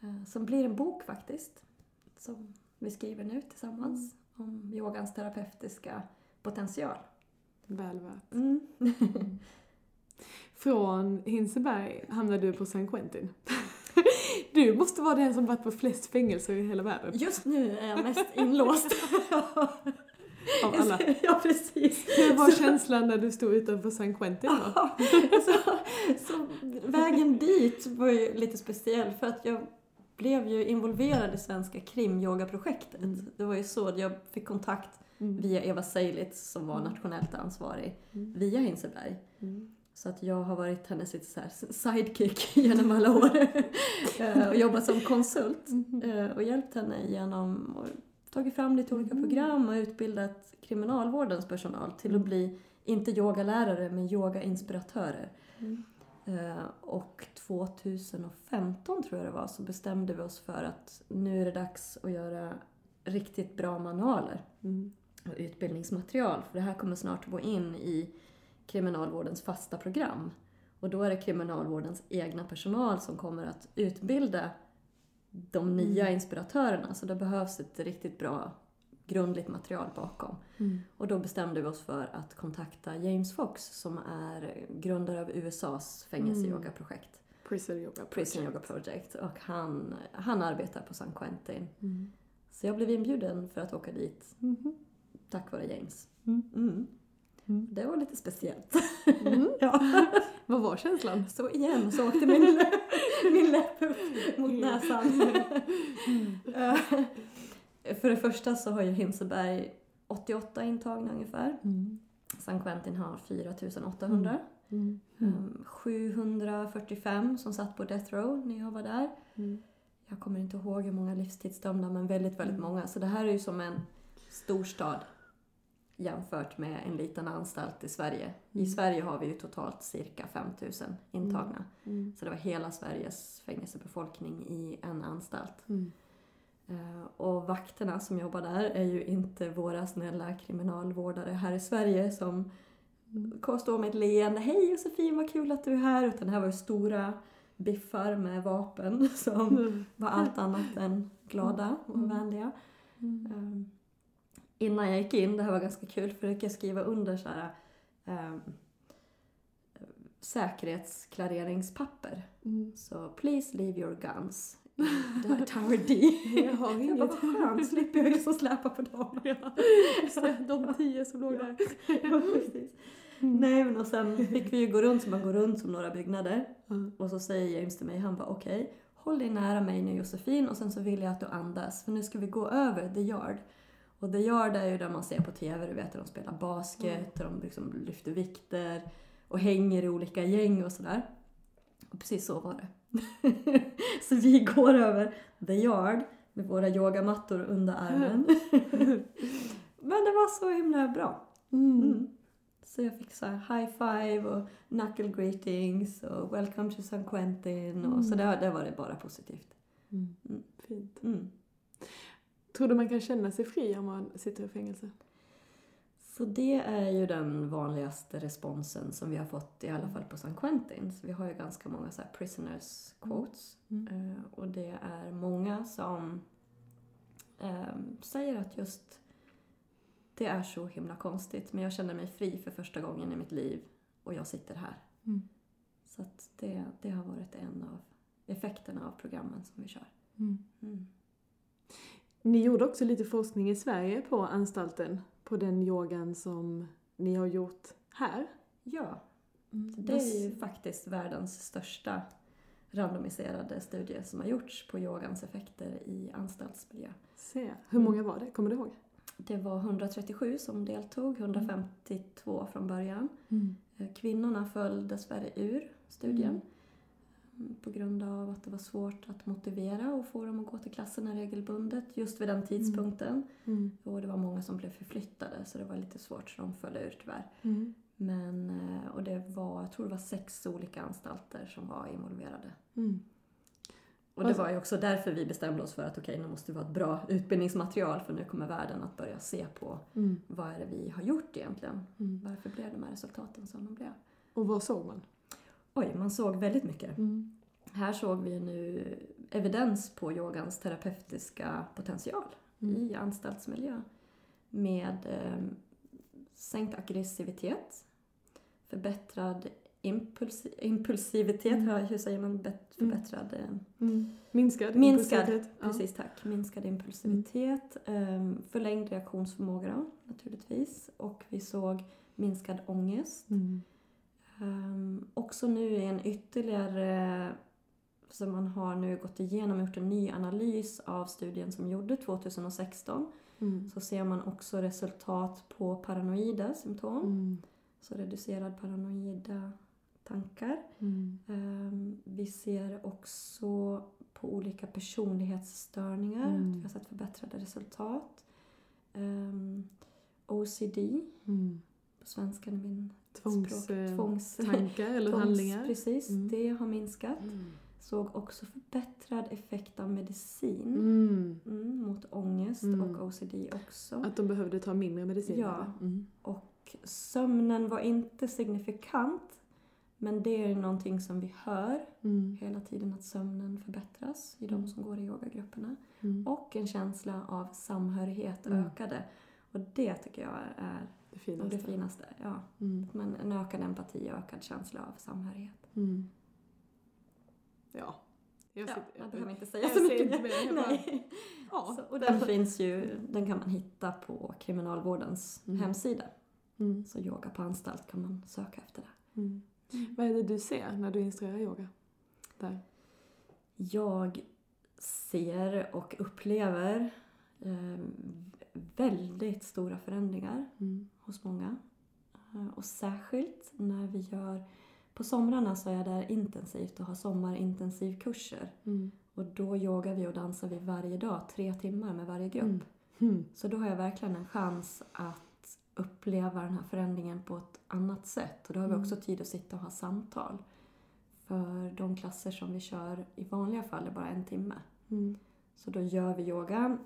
Eh, Som blir en bok faktiskt, som vi skriver nu tillsammans om yogans terapeutiska potential. Väl värt. Mm. Från Hinseberg hamnade du på San Quentin. Du måste vara den som varit på flest fängelser i hela världen. Just nu är jag mest inlåst. av alla. ja, precis. Hur var Så- känslan när du stod utanför San Quentin då? Ja, så, så vägen dit var ju lite speciell för att jag blev ju involverad i svenska krimyogaprojektet. Det var ju så jag fick kontakt Mm. via Eva Seilitz som var nationellt ansvarig Mm. via Hinseberg. Mm. Så att jag har varit hennes lite så här sidekick genom alla år Eh, och jobbat som konsult Mhm. eh, och hjälpt henne genom och tagit fram lite olika program och utbildat kriminalvårdens personal till att bli, inte yogalärare, men yogainspiratörer. Mm. Eh, Och 2015 tror jag det var så bestämde vi oss för att nu är det dags att göra riktigt bra manualer Mm. och utbildningsmaterial. För det här kommer snart gå in i kriminalvårdens fasta program. Och då är det kriminalvårdens egna personal som kommer att utbilda de nya inspiratörerna. Så det behövs ett riktigt bra grundligt material bakom. Mm. Och då bestämde vi oss för att kontakta James Fox som är grundare av USAs fängelseyogaprojekt. Prison yoga. Prison Yoga Project. Och han, han arbetar på San Quentin. Mm. Så jag blev inbjuden för att åka dit Mhm. tack vare James. Mm. Mm. Mm. Det var lite speciellt. Mm. ja. Vad var känslan? Så igen så åkte min, min läpp upp mot näsan. Eh, För det första så har ju Hinseberg 88 intagna ungefär. Mm. San Quentin har 4800. Mm. Um, 745 som satt på Death Row när jag var där. Mm. Jag kommer inte ihåg hur många livstidsdömda men väldigt, väldigt många. Så det här är ju som en storstad jämfört med en liten anstalt i Sverige. I Mm. Sverige har vi ju totalt cirka 5000 intagna. Mm. Så det var hela Sveriges fängelsebefolkning i en anstalt. Mm. Eh, Och vakterna som jobbar där är ju inte våra snälla kriminalvårdare här i Sverige som Står med ett leende. Hej Josefin, vad kul att du är här. Utan det här var ju stora biffar med vapen som Mm. var allt annat än glada och Mm. vänliga. Mm. Um, innan jag gick in, det här var ganska kul, för jag skriva under så här um, säkerhetsklareringspapper. Mm. Så please leave your guns in Tower D. Jag har Jag bara, inget. vad skönt, slipper jag liksom släpa på dem. Ja, just de tio som låg där. Ja, precis. Nej men och sen fick vi ju gå runt som man går runt som några byggnader. Mm. Och så säger James till mig, han bara okej, håll dig nära mig nu Josefin och sen så vill jag att du andas för nu ska vi gå över the yard. Och the yard är ju där man ser på TV, du vet, där de spelar basket, och de liksom lyfter vikter och hänger i olika gäng och sådär. Och precis så var det. så vi går över the yard med våra yogamattor under armen. Men det var så himla bra. Mm. Mm. Så jag fick så high five och knuckle greetings och welcome to San Quentin och så där, där var det bara positivt. Mm. Mm. Fint. Mm. Tror du man kan känna sig fri om man sitter i fängelse? Så det är ju den vanligaste responsen som vi har fått i alla fall på San Quentin. Så vi har ju ganska många så här prisoners quotes Mm. Eh, och det är många som ehm, säger att just det är så himla konstigt men jag känner mig fri för första gången i mitt liv och jag sitter här. Mm. Så det, det har varit en av effekterna av programmen som vi kör. Mm. Mm. Ni gjorde också lite forskning i Sverige på anstalten, på den yogan som ni har gjort här. Ja, Mm. det är ju faktiskt världens största randomiserade studie som har gjorts på yogans effekter i anstaltsmiljö. Se. Hur många var det? Kommer du ihåg? Det var 137 som deltog, 152 från början. Mm. Eh, Kvinnorna föll dessvärre ur studien mm, på grund av att det var svårt att motivera och få dem att gå till klasserna regelbundet just vid den tidpunkten. Mm. Och det var många som blev förflyttade så det var lite svårt så de föll ur tyvärr. Mm. Men, eh, och det var, jag tror det var sex olika anstalter som var involverade. Mm. Och det var ju också därför vi bestämde oss för att okej, nu måste vi ha ett bra utbildningsmaterial för nu kommer världen att börja se på Mm. vad är det vi har gjort egentligen. Mm. Varför blev de här resultaten som de blev? Och vad såg man? Oj, man såg väldigt mycket. Mm. Här såg vi nu evidens på yogans terapeutiska potential Mm. i anstaltsmiljö. Med eh, sänkt aggressivitet, förbättrad impuls, impulsivitet, Mm. hur säger man Mm. förbättrad? eh, Mm. Minskad Minskad, impulsivitet. Ja. Precis, tack. Minskad impulsivitet, ehm, förlängd reaktionsförmåga då, naturligtvis. Och vi såg minskad ångest. Mm. Ehm, också nu i en ytterligare, som man har nu gått igenom och gjort en ny analys av studien som gjorde 2016, Mm. så ser man också resultat på paranoida symptom, Mm. så reducerad paranoida tankar. Mm. Ehm, vi ser också på olika personlighetsstörningar, Mm. att vi har sett förbättrade resultat. Ehm, OCD, Mm. på svenska är min Tvångstankar språk. Tvångs, eller tvångs- handlingar. Precis, Mm. det har minskat. Mm. Såg också förbättrad effekt av medicin Mm. mm, mot ångest Mm. och OCD också. Att de behövde ta mindre medicin? Ja. Mm. Och sömnen var inte signifikant, men det är någonting som vi hör Mm. hela tiden att sömnen förbättras i Mm. de som går i yogagrupperna. Mm. Och en känsla av samhörighet Mm. ökade. Och det tycker jag är Det finaste. det finaste. Ja. Mm. Men en ökad empati och ökad känsla av samhörighet. Mm. Ja. Jag Ja, sitter- man behöver inte säga jag så mycket mer, jag bara-. Ja. Så, och den finns ju, den kan man hitta på Kriminalvårdens Mm. hemsida. Mm. Så yoga på anstalt kan man söka efter det. Mm. Vad är det du ser när du instruerar yoga? Där. Jag ser och upplever eh, väldigt stora förändringar Mm. hos många. Eh, Och särskilt när vi gör... På somrarna så är jag där intensivt och har sommarintensivkurser. Mm. Och då yogar vi och dansar vi varje dag, tre timmar med varje grupp. Mm. Mm. Så då har jag verkligen en chans att uppleva den här förändringen på ett annat sätt. Och då har vi Mm. också tid att sitta och ha samtal. För de klasser som vi kör i vanliga fall är bara en timme. Mm. Så då gör vi yoga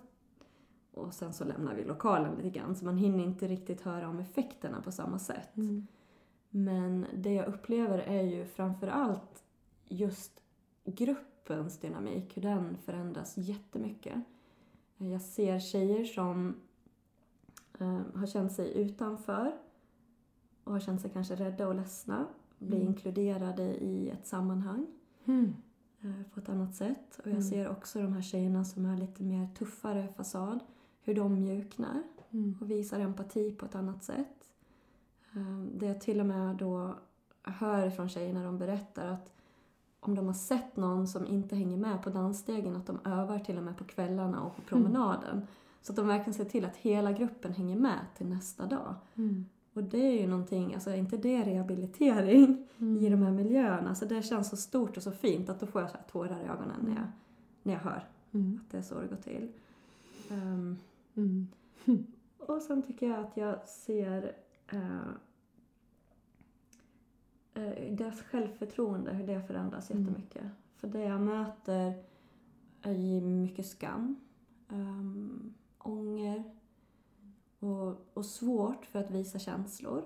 och sen så lämnar vi lokalen lite grann. Så man hinner inte riktigt höra om effekterna på samma sätt. Mm. Men det jag upplever är ju framför allt just gruppens dynamik, hur den förändras jättemycket. Jag ser tjejer som har känt sig utanför och har känt sig kanske rädda och ledsna, bli Mm. inkluderade i ett sammanhang Mm. eh, på ett annat sätt. Och jag Mm. ser också de här tjejerna som är lite mer tuffare fasad, hur de mjuknar Mm. och visar empati på ett annat sätt. Eh, Det jag till och med då hör från tjejer när de berättar att om de har sett någon som inte hänger med på dansstegen, att de övar till och med på kvällarna och på promenaden. Så att de verkligen ser till att hela gruppen hänger med till nästa dag. Mm. Och det är ju någonting, alltså är inte det rehabilitering Mm. i de här miljöerna? Alltså det känns så stort och så fint att då får jag så här tårar i ögonen när jag, när jag hör Mm. att det är så det går till. Ehm, Mm. och sen tycker jag att jag ser eh, deras självförtroende, hur det förändras Mm. jättemycket. För det jag möter är ju mycket skam, um, ånger och, och svårt för att visa känslor.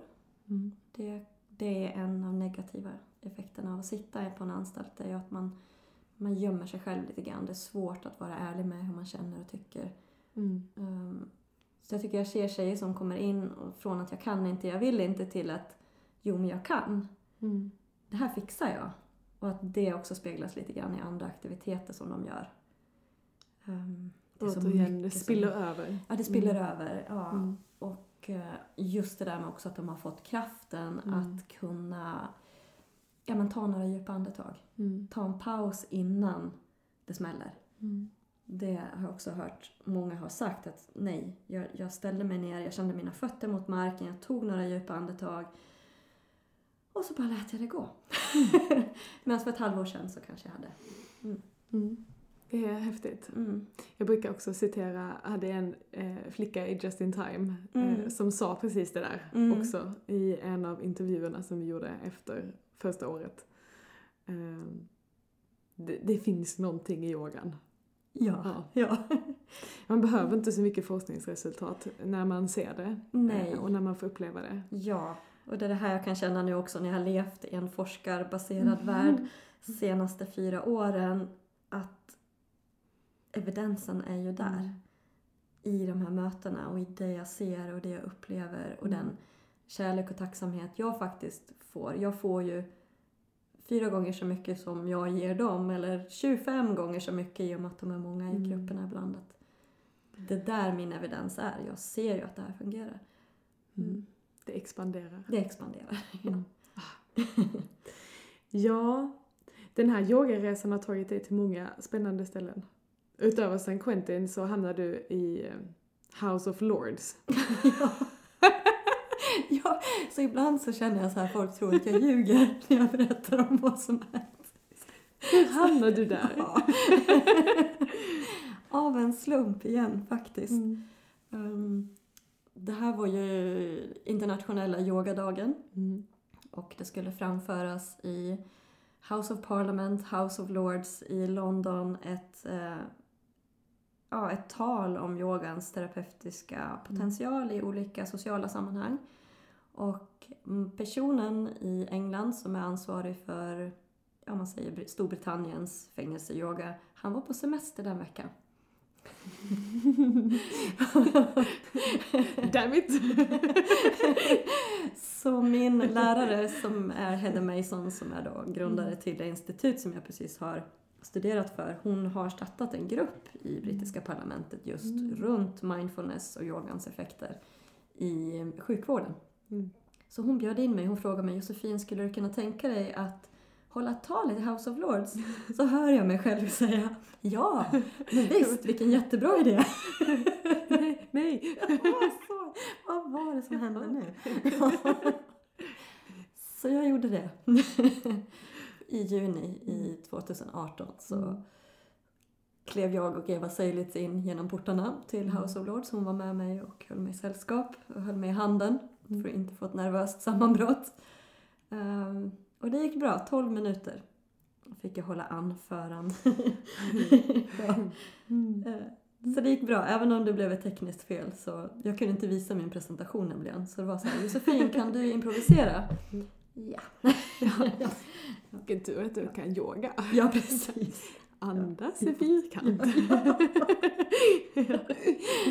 Mm. Det, det är en av negativa effekterna av att sitta på en anstalt. Det är att man, man gömmer sig själv lite grann. Det är svårt att vara ärlig med hur man känner och tycker. Mm. Um, så jag tycker jag ser tjejer som kommer in och från att jag kan inte, jag vill inte till att jo men jag kan. Mm. Det här fixar jag. Och att det också speglas lite grann i andra aktiviteter som de gör. Um, så Återigen, det mycket som- spiller över. Ja, det spiller Mm. över. Ja. Mm. Och eh, just det där med också att de har fått kraften Mm. att kunna ja, men ta några djupa andetag. Mm. Ta en paus innan det smäller. Mm. Det har jag också hört många har sagt att nej, jag, jag ställde mig ner, jag kände mina fötter mot marken, jag tog några djupa andetag och så bara lät jag det gå. Medan för ett halvår sedan så kanske jag hade. Det är häftigt. Mm. Jag brukar också citera, hade en eh, flicka i Just In Time eh, Mm. som sa precis det där Mm. också i en av intervjuerna som vi gjorde efter första året. Eh, det, det finns någonting i yogan. Ja. Ja. ja. Man behöver inte så mycket forskningsresultat när man ser det eh, och när man får uppleva det. Ja, och det är det här jag kan känna nu också när jag har levt i en forskarbaserad värld senaste fyra åren att evidensen är ju där Mm. i de här mötena och i det jag ser och det jag upplever och Mm. den kärlek och tacksamhet jag faktiskt får. Jag får ju fyra gånger så mycket som jag ger dem eller 25 gånger så mycket i och med att de är många i Mm. grupperna ibland. Att det är där min evidens är. Jag ser ju att det här fungerar. Mm. Det expanderar. Det expanderar. Mm. Ja, den här yogaresan har tagit dig till många spännande ställen. Utöver San Quentin så hamnar du i eh, House of Lords. ja. ja, så ibland så känner jag så här, folk tror att jag ljuger när jag berättar om vad som är. Hur hamnar du där? Ja. Av en slump igen faktiskt. Mm. Um, det här var ju internationella yogadagen Mm. och det skulle framföras i House of Parliament, House of Lords i London. Ett, eh, ja, ett tal om yogans terapeutiska potential i olika sociala sammanhang. Och mm, personen i England som är ansvarig för ja, man säger Br- Storbritanniens fängelseyoga, han var på semester den veckan. Damn it! Så min lärare som är Heather Mason som är då grundare till det institut som jag precis har studerat för, hon har startat en grupp i brittiska parlamentet just Mm. runt mindfulness och yogans effekter i sjukvården. Mm. Så hon bjöd in mig, hon frågade mig Josefin, skulle du kunna tänka dig att hålla ett tal i House of Lords? Så hör jag mig själv säga ja, men visst, vilken jättebra idé. nej, nej. Vad så- Vad var det som hände nu? Så jag gjorde det. I juni i 2018 så Mm. klev jag och Eva Seilitz in genom portarna till House of Lords. Hon var med mig och höll mig sällskap och höll mig i handen Mm. för att inte få ett nervöst sammanbrott. Ehm, och det gick bra, 12 minuter fick jag hålla anförande. ja. Mm. Eh, Så det gick bra, även om det blev ett tekniskt fel. Så jag kunde inte visa min presentation nämligen. Så det var så här, Josefin kan du improvisera? Ja. ja. Vilken tur att du kan yoga. ja, precis. Andas i fyrkant.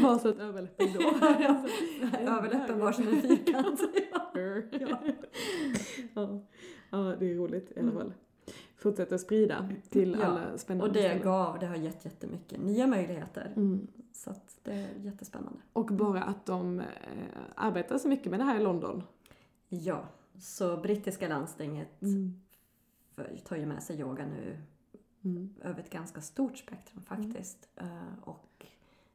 Var så att överläppen då. Överläppen var som en fyrkant. ja. ja. ja, det är roligt i alla Mm. fall. Fortsätt att sprida till alla spännande Och det ställen. gav, det har gett jättemycket nya möjligheter. Mm. Så att det är jättespännande. Och bara att de eh, arbetar så mycket med det här i London. Ja, så brittiska landstinget Mm. för- tar ju med sig yoga nu Mm. över ett ganska stort spektrum faktiskt. Eh, Och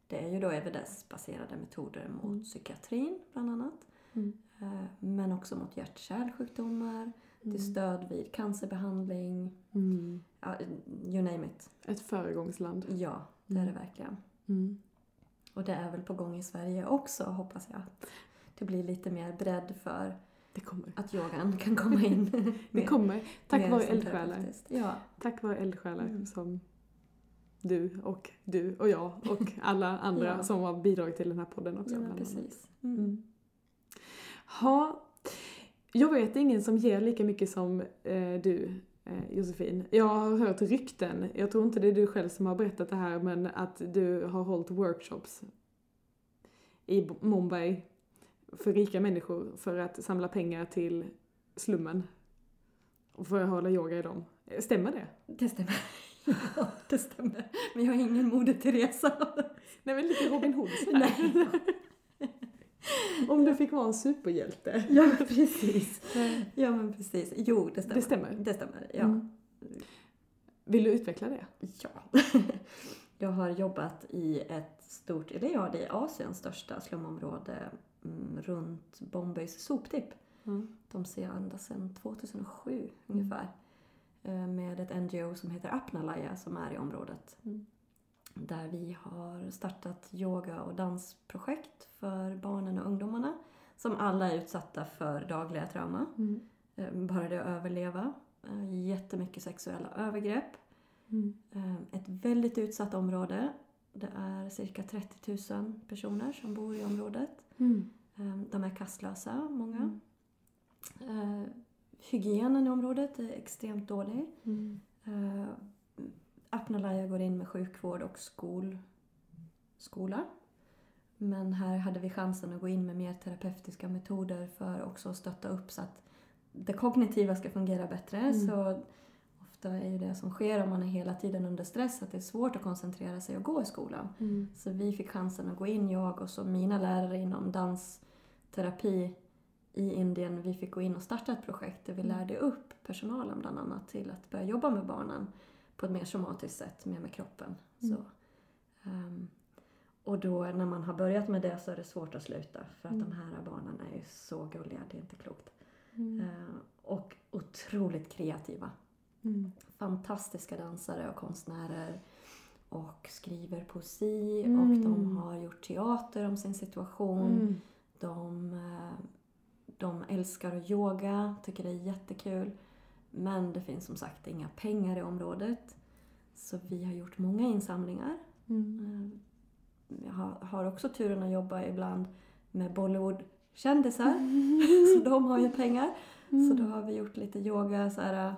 det är ju då evidensbaserade metoder mot Mm. psykiatrin bland annat. Mm. Eh, Men också mot hjärt-kärlsjukdomar, till stöd vid cancerbehandling, Mm. ja, you name it. Ett föregångsland. Ja, det är det Mm. verkligen. Mm. Och det är väl på gång i Sverige också hoppas jag. Att det blir lite mer bredd för Det kommer. att yogan kan komma in. Det mer- kommer. Tack vare eldsjälar. Ja, Tack vare eldsjälar Mm. som du och du och jag och alla andra Ja. som har bidragit till den här podden också. ja precis. Mm. Ha, jag vet ingen som ger lika mycket som eh, du, eh, Josefin. Jag har hört rykten, jag tror inte det är du själv som har berättat det här, men att du har hållit workshops i Mumbai för rika människor för att samla pengar till slummen. Och för att hålla yoga i dem. Stämmer det? Det stämmer. Ja, det stämmer. Men jag har ingen Moder Teresa. Nej men lite Robin Hood Nej. Om du fick vara en superhjälte. Ja, precis. Ja, men precis. Jo, det stämmer. Det stämmer. Det stämmer, ja. Mm. Vill du utveckla det? Ja. Jag har jobbat i ett stort, eller ja, det är Asiens största slumområde runt Bombays soptipp. Mm. De ser ända sedan 2007 ungefär. eh, Med ett NGO som heter Apnalaya som är i området. Mm. Där vi har startat yoga och dansprojekt för barnen och ungdomarna. Som alla är utsatta för dagliga trauma. Mm. Eh, Bara det att överleva. Eh, Jättemycket sexuella övergrepp. Mm. Ett väldigt utsatt område. Det är cirka 30 000 personer som bor i området. Mm. Eh, De är kastlösa, många. Mm. Eh, Hygienen i området är extremt dålig. Mm. Apnalaya går in med sjukvård och skol, skola. Men här hade vi chansen att gå in med mer terapeutiska metoder för också att stötta upp så att det kognitiva ska fungera bättre. Mm. Så ofta är ju det som sker om man är hela tiden under stress att det är svårt att koncentrera sig och gå i skolan. Mm. Så vi fick chansen att gå in, jag och så mina lärare inom dansterapi i Indien. Vi fick gå in och starta ett projekt där vi Mm. lärde upp personalen bland annat till att börja jobba med barnen på ett mer somatiskt sätt, mer med kroppen. Mm. Så, ehm, och då när man har börjat med det så är det svårt att sluta för att Mm. de här barnen är ju så gulliga, det är inte klokt. Mm. Ehm, och otroligt kreativa Mm. fantastiska dansare och konstnärer och skriver poesi Mm. och de har gjort teater om sin situation. Mm. De, eh, de älskar att yoga, tycker det är jättekul. Men det finns som sagt inga pengar i området. Så vi har gjort många insamlingar. Mm. Eh, Jag har, också turen att jobba ibland med Bollywood-kändisar. Så de har ju pengar. Så då har vi gjort lite yoga, så här,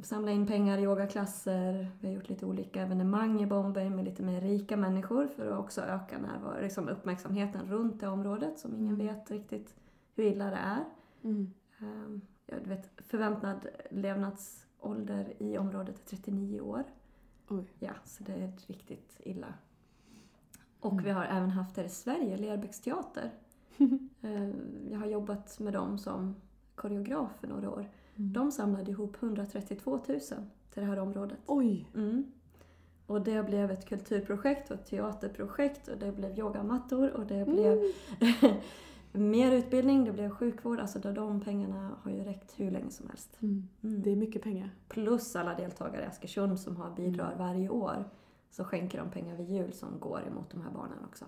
samla in pengar i yogaklasser. Vi har gjort lite olika evenemang i Bombay med lite mer rika människor för att också öka närvaro, liksom uppmärksamheten runt det området som ingen Mm. vet riktigt hur illa det är. Mm. Ehm, Ja, du vet, förväntad levnadsålder i området är 39 år. Oj. Ja, så det är riktigt illa. Och Mm. vi har även haft här i Sverige, Lerbäcksteater. Eh, Jag har jobbat med dem som koreograf för några år. Mm. De samlade ihop 132 000 till det här området. Oj! Mm. Och det blev ett kulturprojekt och ett teaterprojekt och det blev yogamattor och det blev mer utbildning, det blev sjukvård. Alltså de pengarna har ju räckt hur länge som helst. Mm. Mm. Det är mycket pengar. Plus alla deltagare i Askersund som har bidrar Mm. varje år. Så skänker de pengar vid jul som går emot de här barnen också.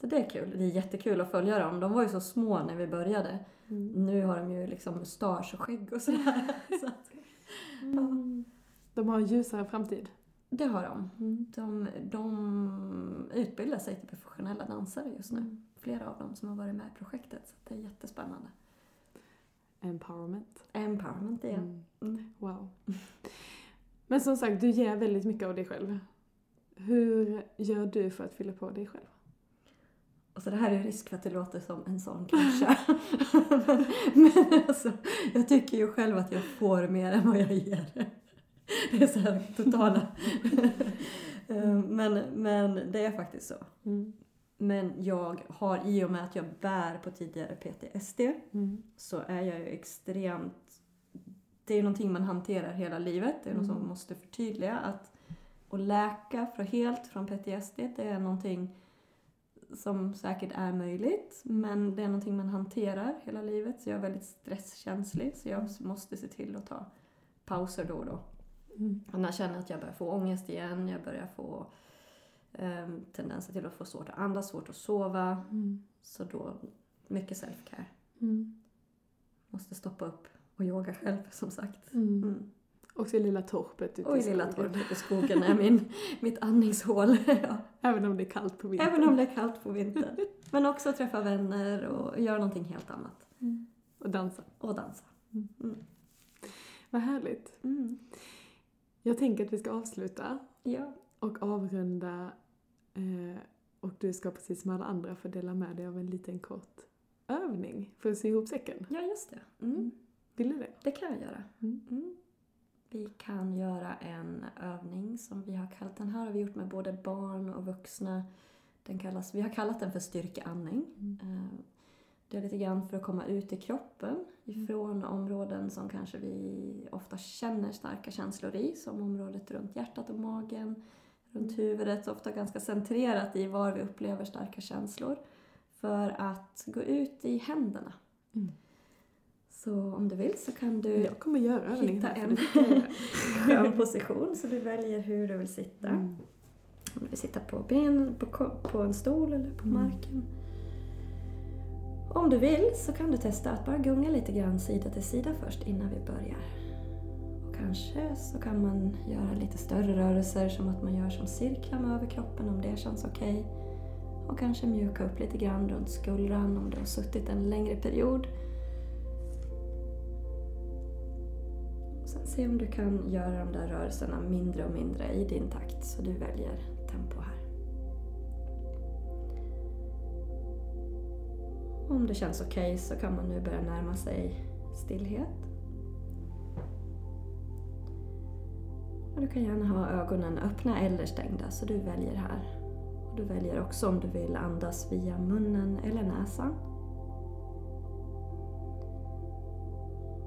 Så det är kul. Det är jättekul att följa dem. De var ju så små när vi började. Mm. Nu har de ju liksom mustasch och skägg och sådär. Så att, Mm. De har en ljusare framtid. det har de. Mm. de. De utbildar sig till professionella dansare just nu. Mm. Flera av dem som har varit med i projektet. Så det är jättespännande. Empowerment. Empowerment igen. Mm. Mm. Wow. Men som sagt, du ger väldigt mycket av dig själv. Hur gör du för att fylla på dig själv? Och så det här är risk för att det låter som en sån klyscha. men, men alltså, jag tycker ju själv att jag får mer än vad jag ger. Det är så här totala. Eh, men, men det är faktiskt så. Mm. Men jag har, i och med att jag bär på tidigare PTSD, Mm. så är jag ju extremt... Det är någonting man hanterar hela livet. Det är något som Mm. man måste förtydliga. Att, att läka för helt från PTSD, det är någonting som säkert är möjligt. Men det är någonting man hanterar hela livet. Så jag är väldigt stresskänslig. Så jag måste se till att ta pauser då och då. Mm. Jag känner att jag börjar få ångest igen, jag börjar få um, tendenser till att få svårt att andas, svårt att sova. Mm. Så då, mycket self-care. Mm. Måste stoppa upp och yoga själv som sagt. Mm. Mm. Också i lilla torpet ute Och i lilla torpet i skogen är min, mitt andningshål. ja. Även om det är kallt på vintern. Även om det är kallt på vintern. Men också träffa vänner och göra någonting helt annat. Mm. Och dansa. Och dansa. Vad härligt. Mm. Jag tänker att vi ska avsluta Ja. och avrunda. Eh, och du ska precis som alla andra få dela med dig av en liten kort övning för att sy ihop säcken. ja, just det. Mm. Vill du det? Det kan jag göra. Mm. Mm. Vi kan göra en övning som vi har kallat den här har vi gjort med både barn och vuxna. Den kallas, vi har kallat den för styrkeandning. Mm. Eh, Det är lite grann för att komma ut i kroppen ifrån områden som kanske vi ofta känner starka känslor i, som området runt hjärtat och magen, runt huvudet, ofta ganska centrerat i var vi upplever starka känslor, för att gå ut i händerna. Mm. Så om du vill så kan du Jag kommer göra hitta en skön position så du väljer hur du vill sitta. Mm. Om du vill sitta på ben, på, på en stol eller på Mm. marken. Om du vill så kan du testa att bara gunga lite grann sida till sida först innan vi börjar. Och kanske så kan man göra lite större rörelser som att man gör som cirklar med överkroppen om det känns okej. Och kanske mjuka upp lite grann runt skuldran om du har suttit en längre period. se om du kan göra de där rörelserna mindre och mindre i din takt så du väljer tempo här. Om det känns okej okay så kan man nu börja närma sig stillhet. Och du kan gärna ha ögonen öppna eller stängda så du väljer här. Och du väljer också om du vill andas via munnen eller näsan.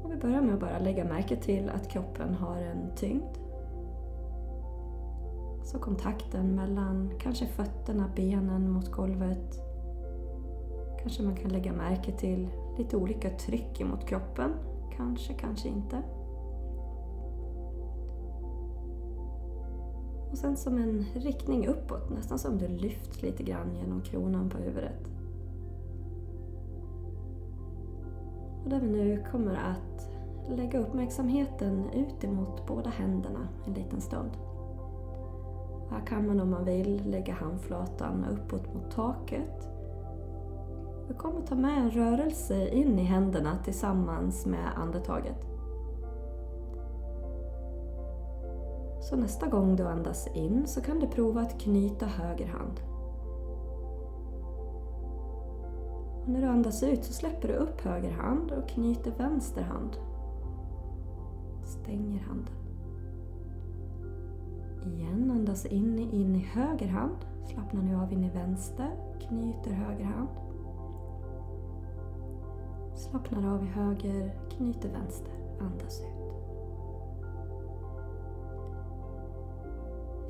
Och vi börjar med att bara lägga märke till att kroppen har en tyngd. Så kontakten mellan kanske fötterna, benen mot golvet. Kanske man kan lägga märke till lite olika tryck emot kroppen. Kanske, kanske inte. Och sen som en riktning uppåt, nästan som du lyfts lite grann genom kronan på huvudet. Och där vi nu kommer att lägga uppmärksamheten ut emot båda händerna en liten stund. Här kan man om man vill lägga handflatan uppåt mot taket. Vi kommer ta med en rörelse in i händerna tillsammans med andetaget. Så nästa gång du andas in så kan du prova att knyta höger hand. Och när du andas ut så släpper du upp höger hand och knyter vänster hand. Stänger handen. Igen, andas in, in i höger hand. Slappnar nu av in i vänster, knyter höger hand. Slappnar av i höger, knyter vänster, andas ut.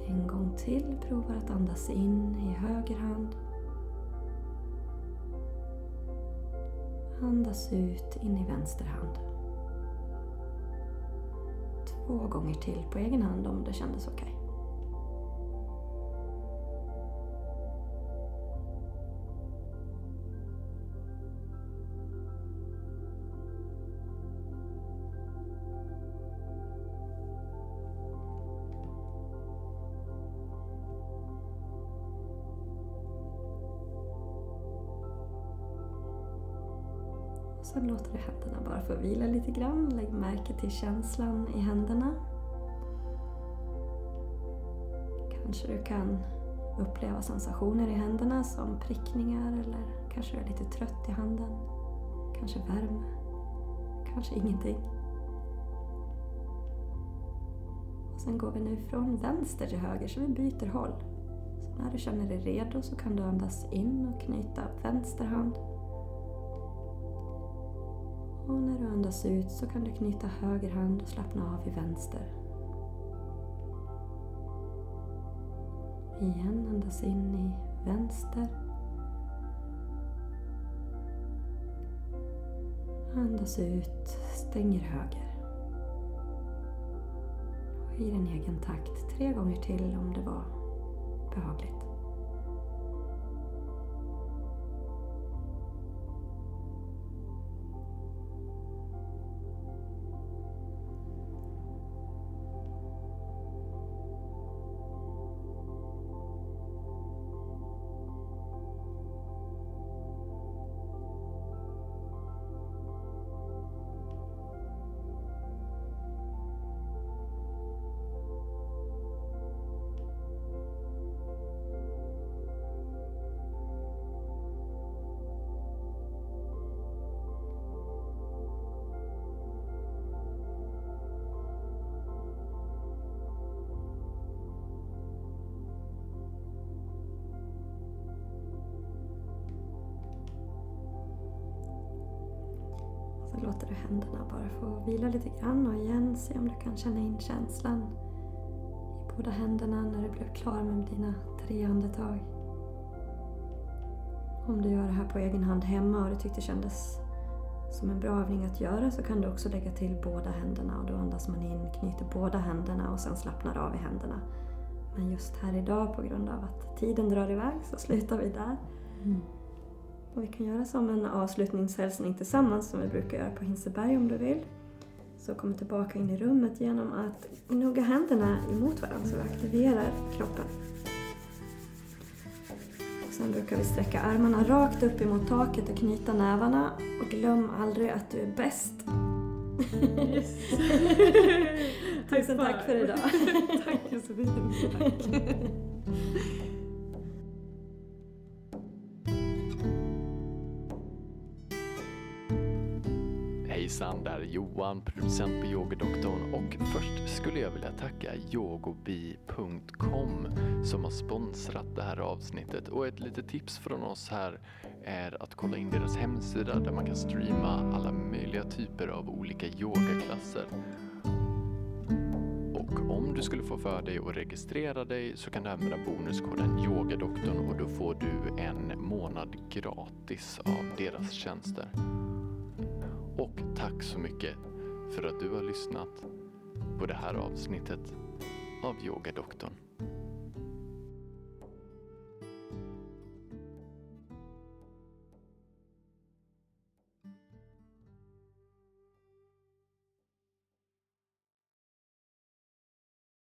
En gång till, provar att andas in i höger hand. Andas ut in i vänster hand. Två gånger till på egen hand om det kändes okej. Okay. Händerna bara vila lite grann. Lägg märke till känslan i händerna. Kanske du kan uppleva sensationer i händerna som prickningar eller kanske du är lite trött i handen. Kanske värme. Kanske ingenting. Och sen går vi nu från vänster till höger så vi byter håll. Så när du känner dig redo så kan du andas in och knyta vänster hand och när du andas ut så kan du knyta höger hand och slappna av i vänster. Igen, andas in i vänster. Andas ut, stänger höger. Och i din egen takt, tre gånger till om det var behagligt. Låter du händerna bara få vila lite grann och igen se om du kan känna in känslan i båda händerna när du blev klar med dina tre andetag. Om du gör det här på egen hand hemma och du tyckte det kändes som en bra övning att göra så kan du också lägga till båda händerna och då andas man in, knyter båda händerna och sen slappnar av i händerna. Men just här idag på grund av att tiden drar iväg så slutar vi där. Mm. Och vi kan göra som en avslutningshälsning tillsammans som vi brukar göra på Hinseberg om du vill. Så kom tillbaka in i rummet genom att gnugga händerna emot varandra så vi aktiverar kroppen. Och sen brukar vi sträcka armarna rakt upp emot taket och knyta nävarna. Och glöm aldrig att du är bäst. Yes. Tusen tack för idag. tack Josefin. Tack. hejsan, det här är Johan, producent på Yogadoktorn och först skulle jag vilja tacka yogobi.com som har sponsrat det här avsnittet och ett litet tips från oss här är att kolla in deras hemsida där man kan streama alla möjliga typer av olika yogaklasser. Och om du skulle få för dig att registrera dig så kan du använda bonuskoden yogadoktorn och då får du en månad gratis av deras tjänster. Och tack så mycket för att du har lyssnat på det här avsnittet av Yogadoktorn.